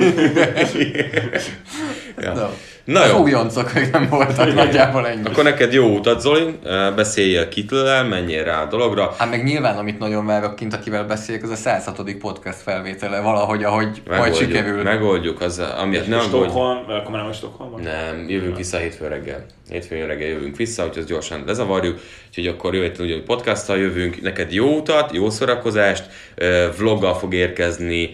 Ja. Na, Na jó. újoncok még nem voltak nagyjából ennyi. Akkor neked jó utat, Zoli, beszéljél Kittlel, menjél rá a dologra. Hát meg nyilván, amit nagyon várok kint, akivel beszélek, az a 106. podcast felvétele valahogy, ahogy majd sikerül. megoldjuk, az, amiatt nem aggódj. Stockholm, akkor nem a Stockholm? Nem, jövünk vissza hétfőn reggel. Hétfőn reggel jövünk vissza, úgyhogy azt gyorsan lezavarjuk. Úgyhogy akkor jövő héten ugyanúgy podcasttal jövünk. Neked jó utat, jó szórakozást, vloggal fog érkezni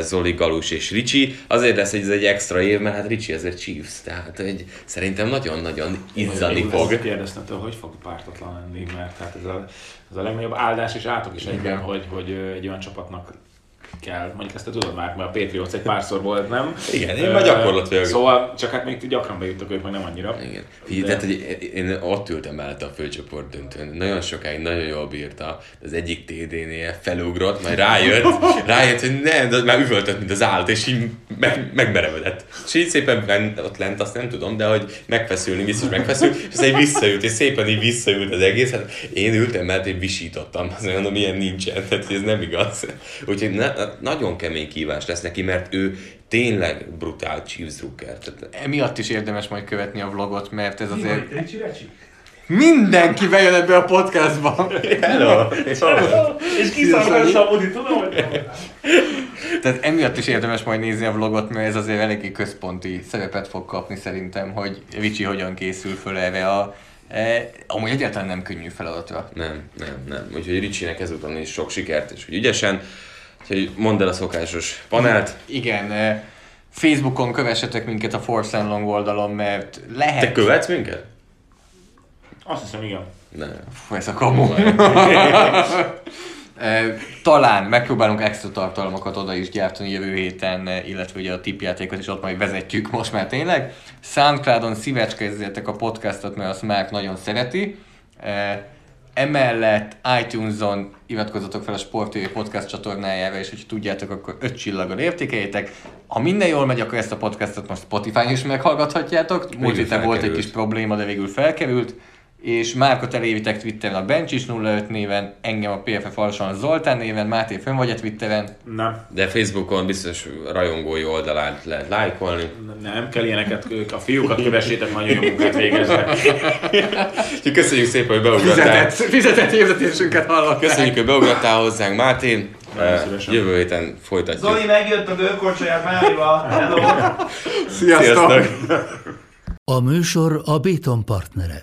Zoli, Galus és Ricsi. Azért lesz, hogy ez egy extra év, mert hát Ricsi ezért Chiefs, tehát hogy szerintem nagyon-nagyon izzani fog. ezt Kérdeztem tőle, hogy fog pártatlan lenni, mert hát ez a, ez a legnagyobb áldás és átok is egyben, hogy, hogy egy olyan csapatnak kell, mondjuk ezt te tudod már, mert a Patriots egy párszor volt, nem? Igen, én már gyakorlatilag- Szóval, csak hát még gyakran bejuttak ők, meg nem annyira. Igen. De- tehát, hogy én ott ültem mellette a főcsoport döntőn. Nagyon sokáig, nagyon jól bírta. Az egyik TD-nél felugrott, majd rájött, [laughs] rájött, hogy nem, de már üvöltött, mint az állat, és így meg, megmerevedett. És így szépen bent, ott lent, azt nem tudom, de hogy megfeszülni, biztos megfeszül, és aztán így visszaült, és szépen így visszaült az egész. Hát én ültem mellett, és visítottam. Azt mondom, ilyen nincsen, tehát ez nem igaz. Úgyhogy ne, nagyon kemény kívás lesz neki, mert ő tényleg brutál Chiefs drukker. Tehát Emiatt is érdemes majd követni a vlogot, mert ez azért... Mindenki bejön ebbe a podcastba. Hello! És kiszarválta a Budi, tudom, hogy Tehát emiatt is érdemes majd nézni a vlogot, mert ez azért eléggé központi szerepet fog kapni szerintem, hogy Ricsi hogyan készül föl erre a E, amúgy egyáltalán nem könnyű feladatra. Nem, nem, nem. Úgyhogy Ricsinek ezúton is sok sikert, és hogy ügyesen. Úgyhogy mondd el a szokásos panelt. Igen, Facebookon kövessetek minket a Force and Long oldalon, mert lehet... Te követsz minket? Azt hiszem, igen. Nem. Fú, ez a kamu. [laughs] Talán megpróbálunk extra tartalmakat oda is gyártani jövő héten, illetve ugye a tipjátékot is ott majd vezetjük most már tényleg. Soundcloudon szívecskezzetek a podcastot, mert azt Márk nagyon szereti. Emellett iTunes-on iratkozzatok fel a Sport podcast csatornájára, és hogyha tudjátok, akkor öt csillaggal értékeljétek. Ha minden jól megy, akkor ezt a podcastot most Spotify-on is meghallgathatjátok. Múlt héten volt egy kis probléma, de végül felkerült. És Márkot elévitek Twitteren a Bencsis 05 néven, engem a PFF Alson Zoltán néven, Máté fönn vagy a Twitteren. Nem. De Facebookon biztos rajongói oldalát lehet lájkolni. Nem kell ilyeneket, ők a fiúkat kövessétek, nagyon jó munkát végeznek. [laughs] Úgyhogy Köszönjük szépen, hogy beugrattál. fizetett hirdetésünket hallották. Köszönjük, hogy beugrattál hozzánk, Máté. Szívesen. Jövő héten folytatjuk. Zoli megjött a gőkorcsolyát Márival. Hello! Sziasztok! Sziasztok! A műsor a Béton partnere.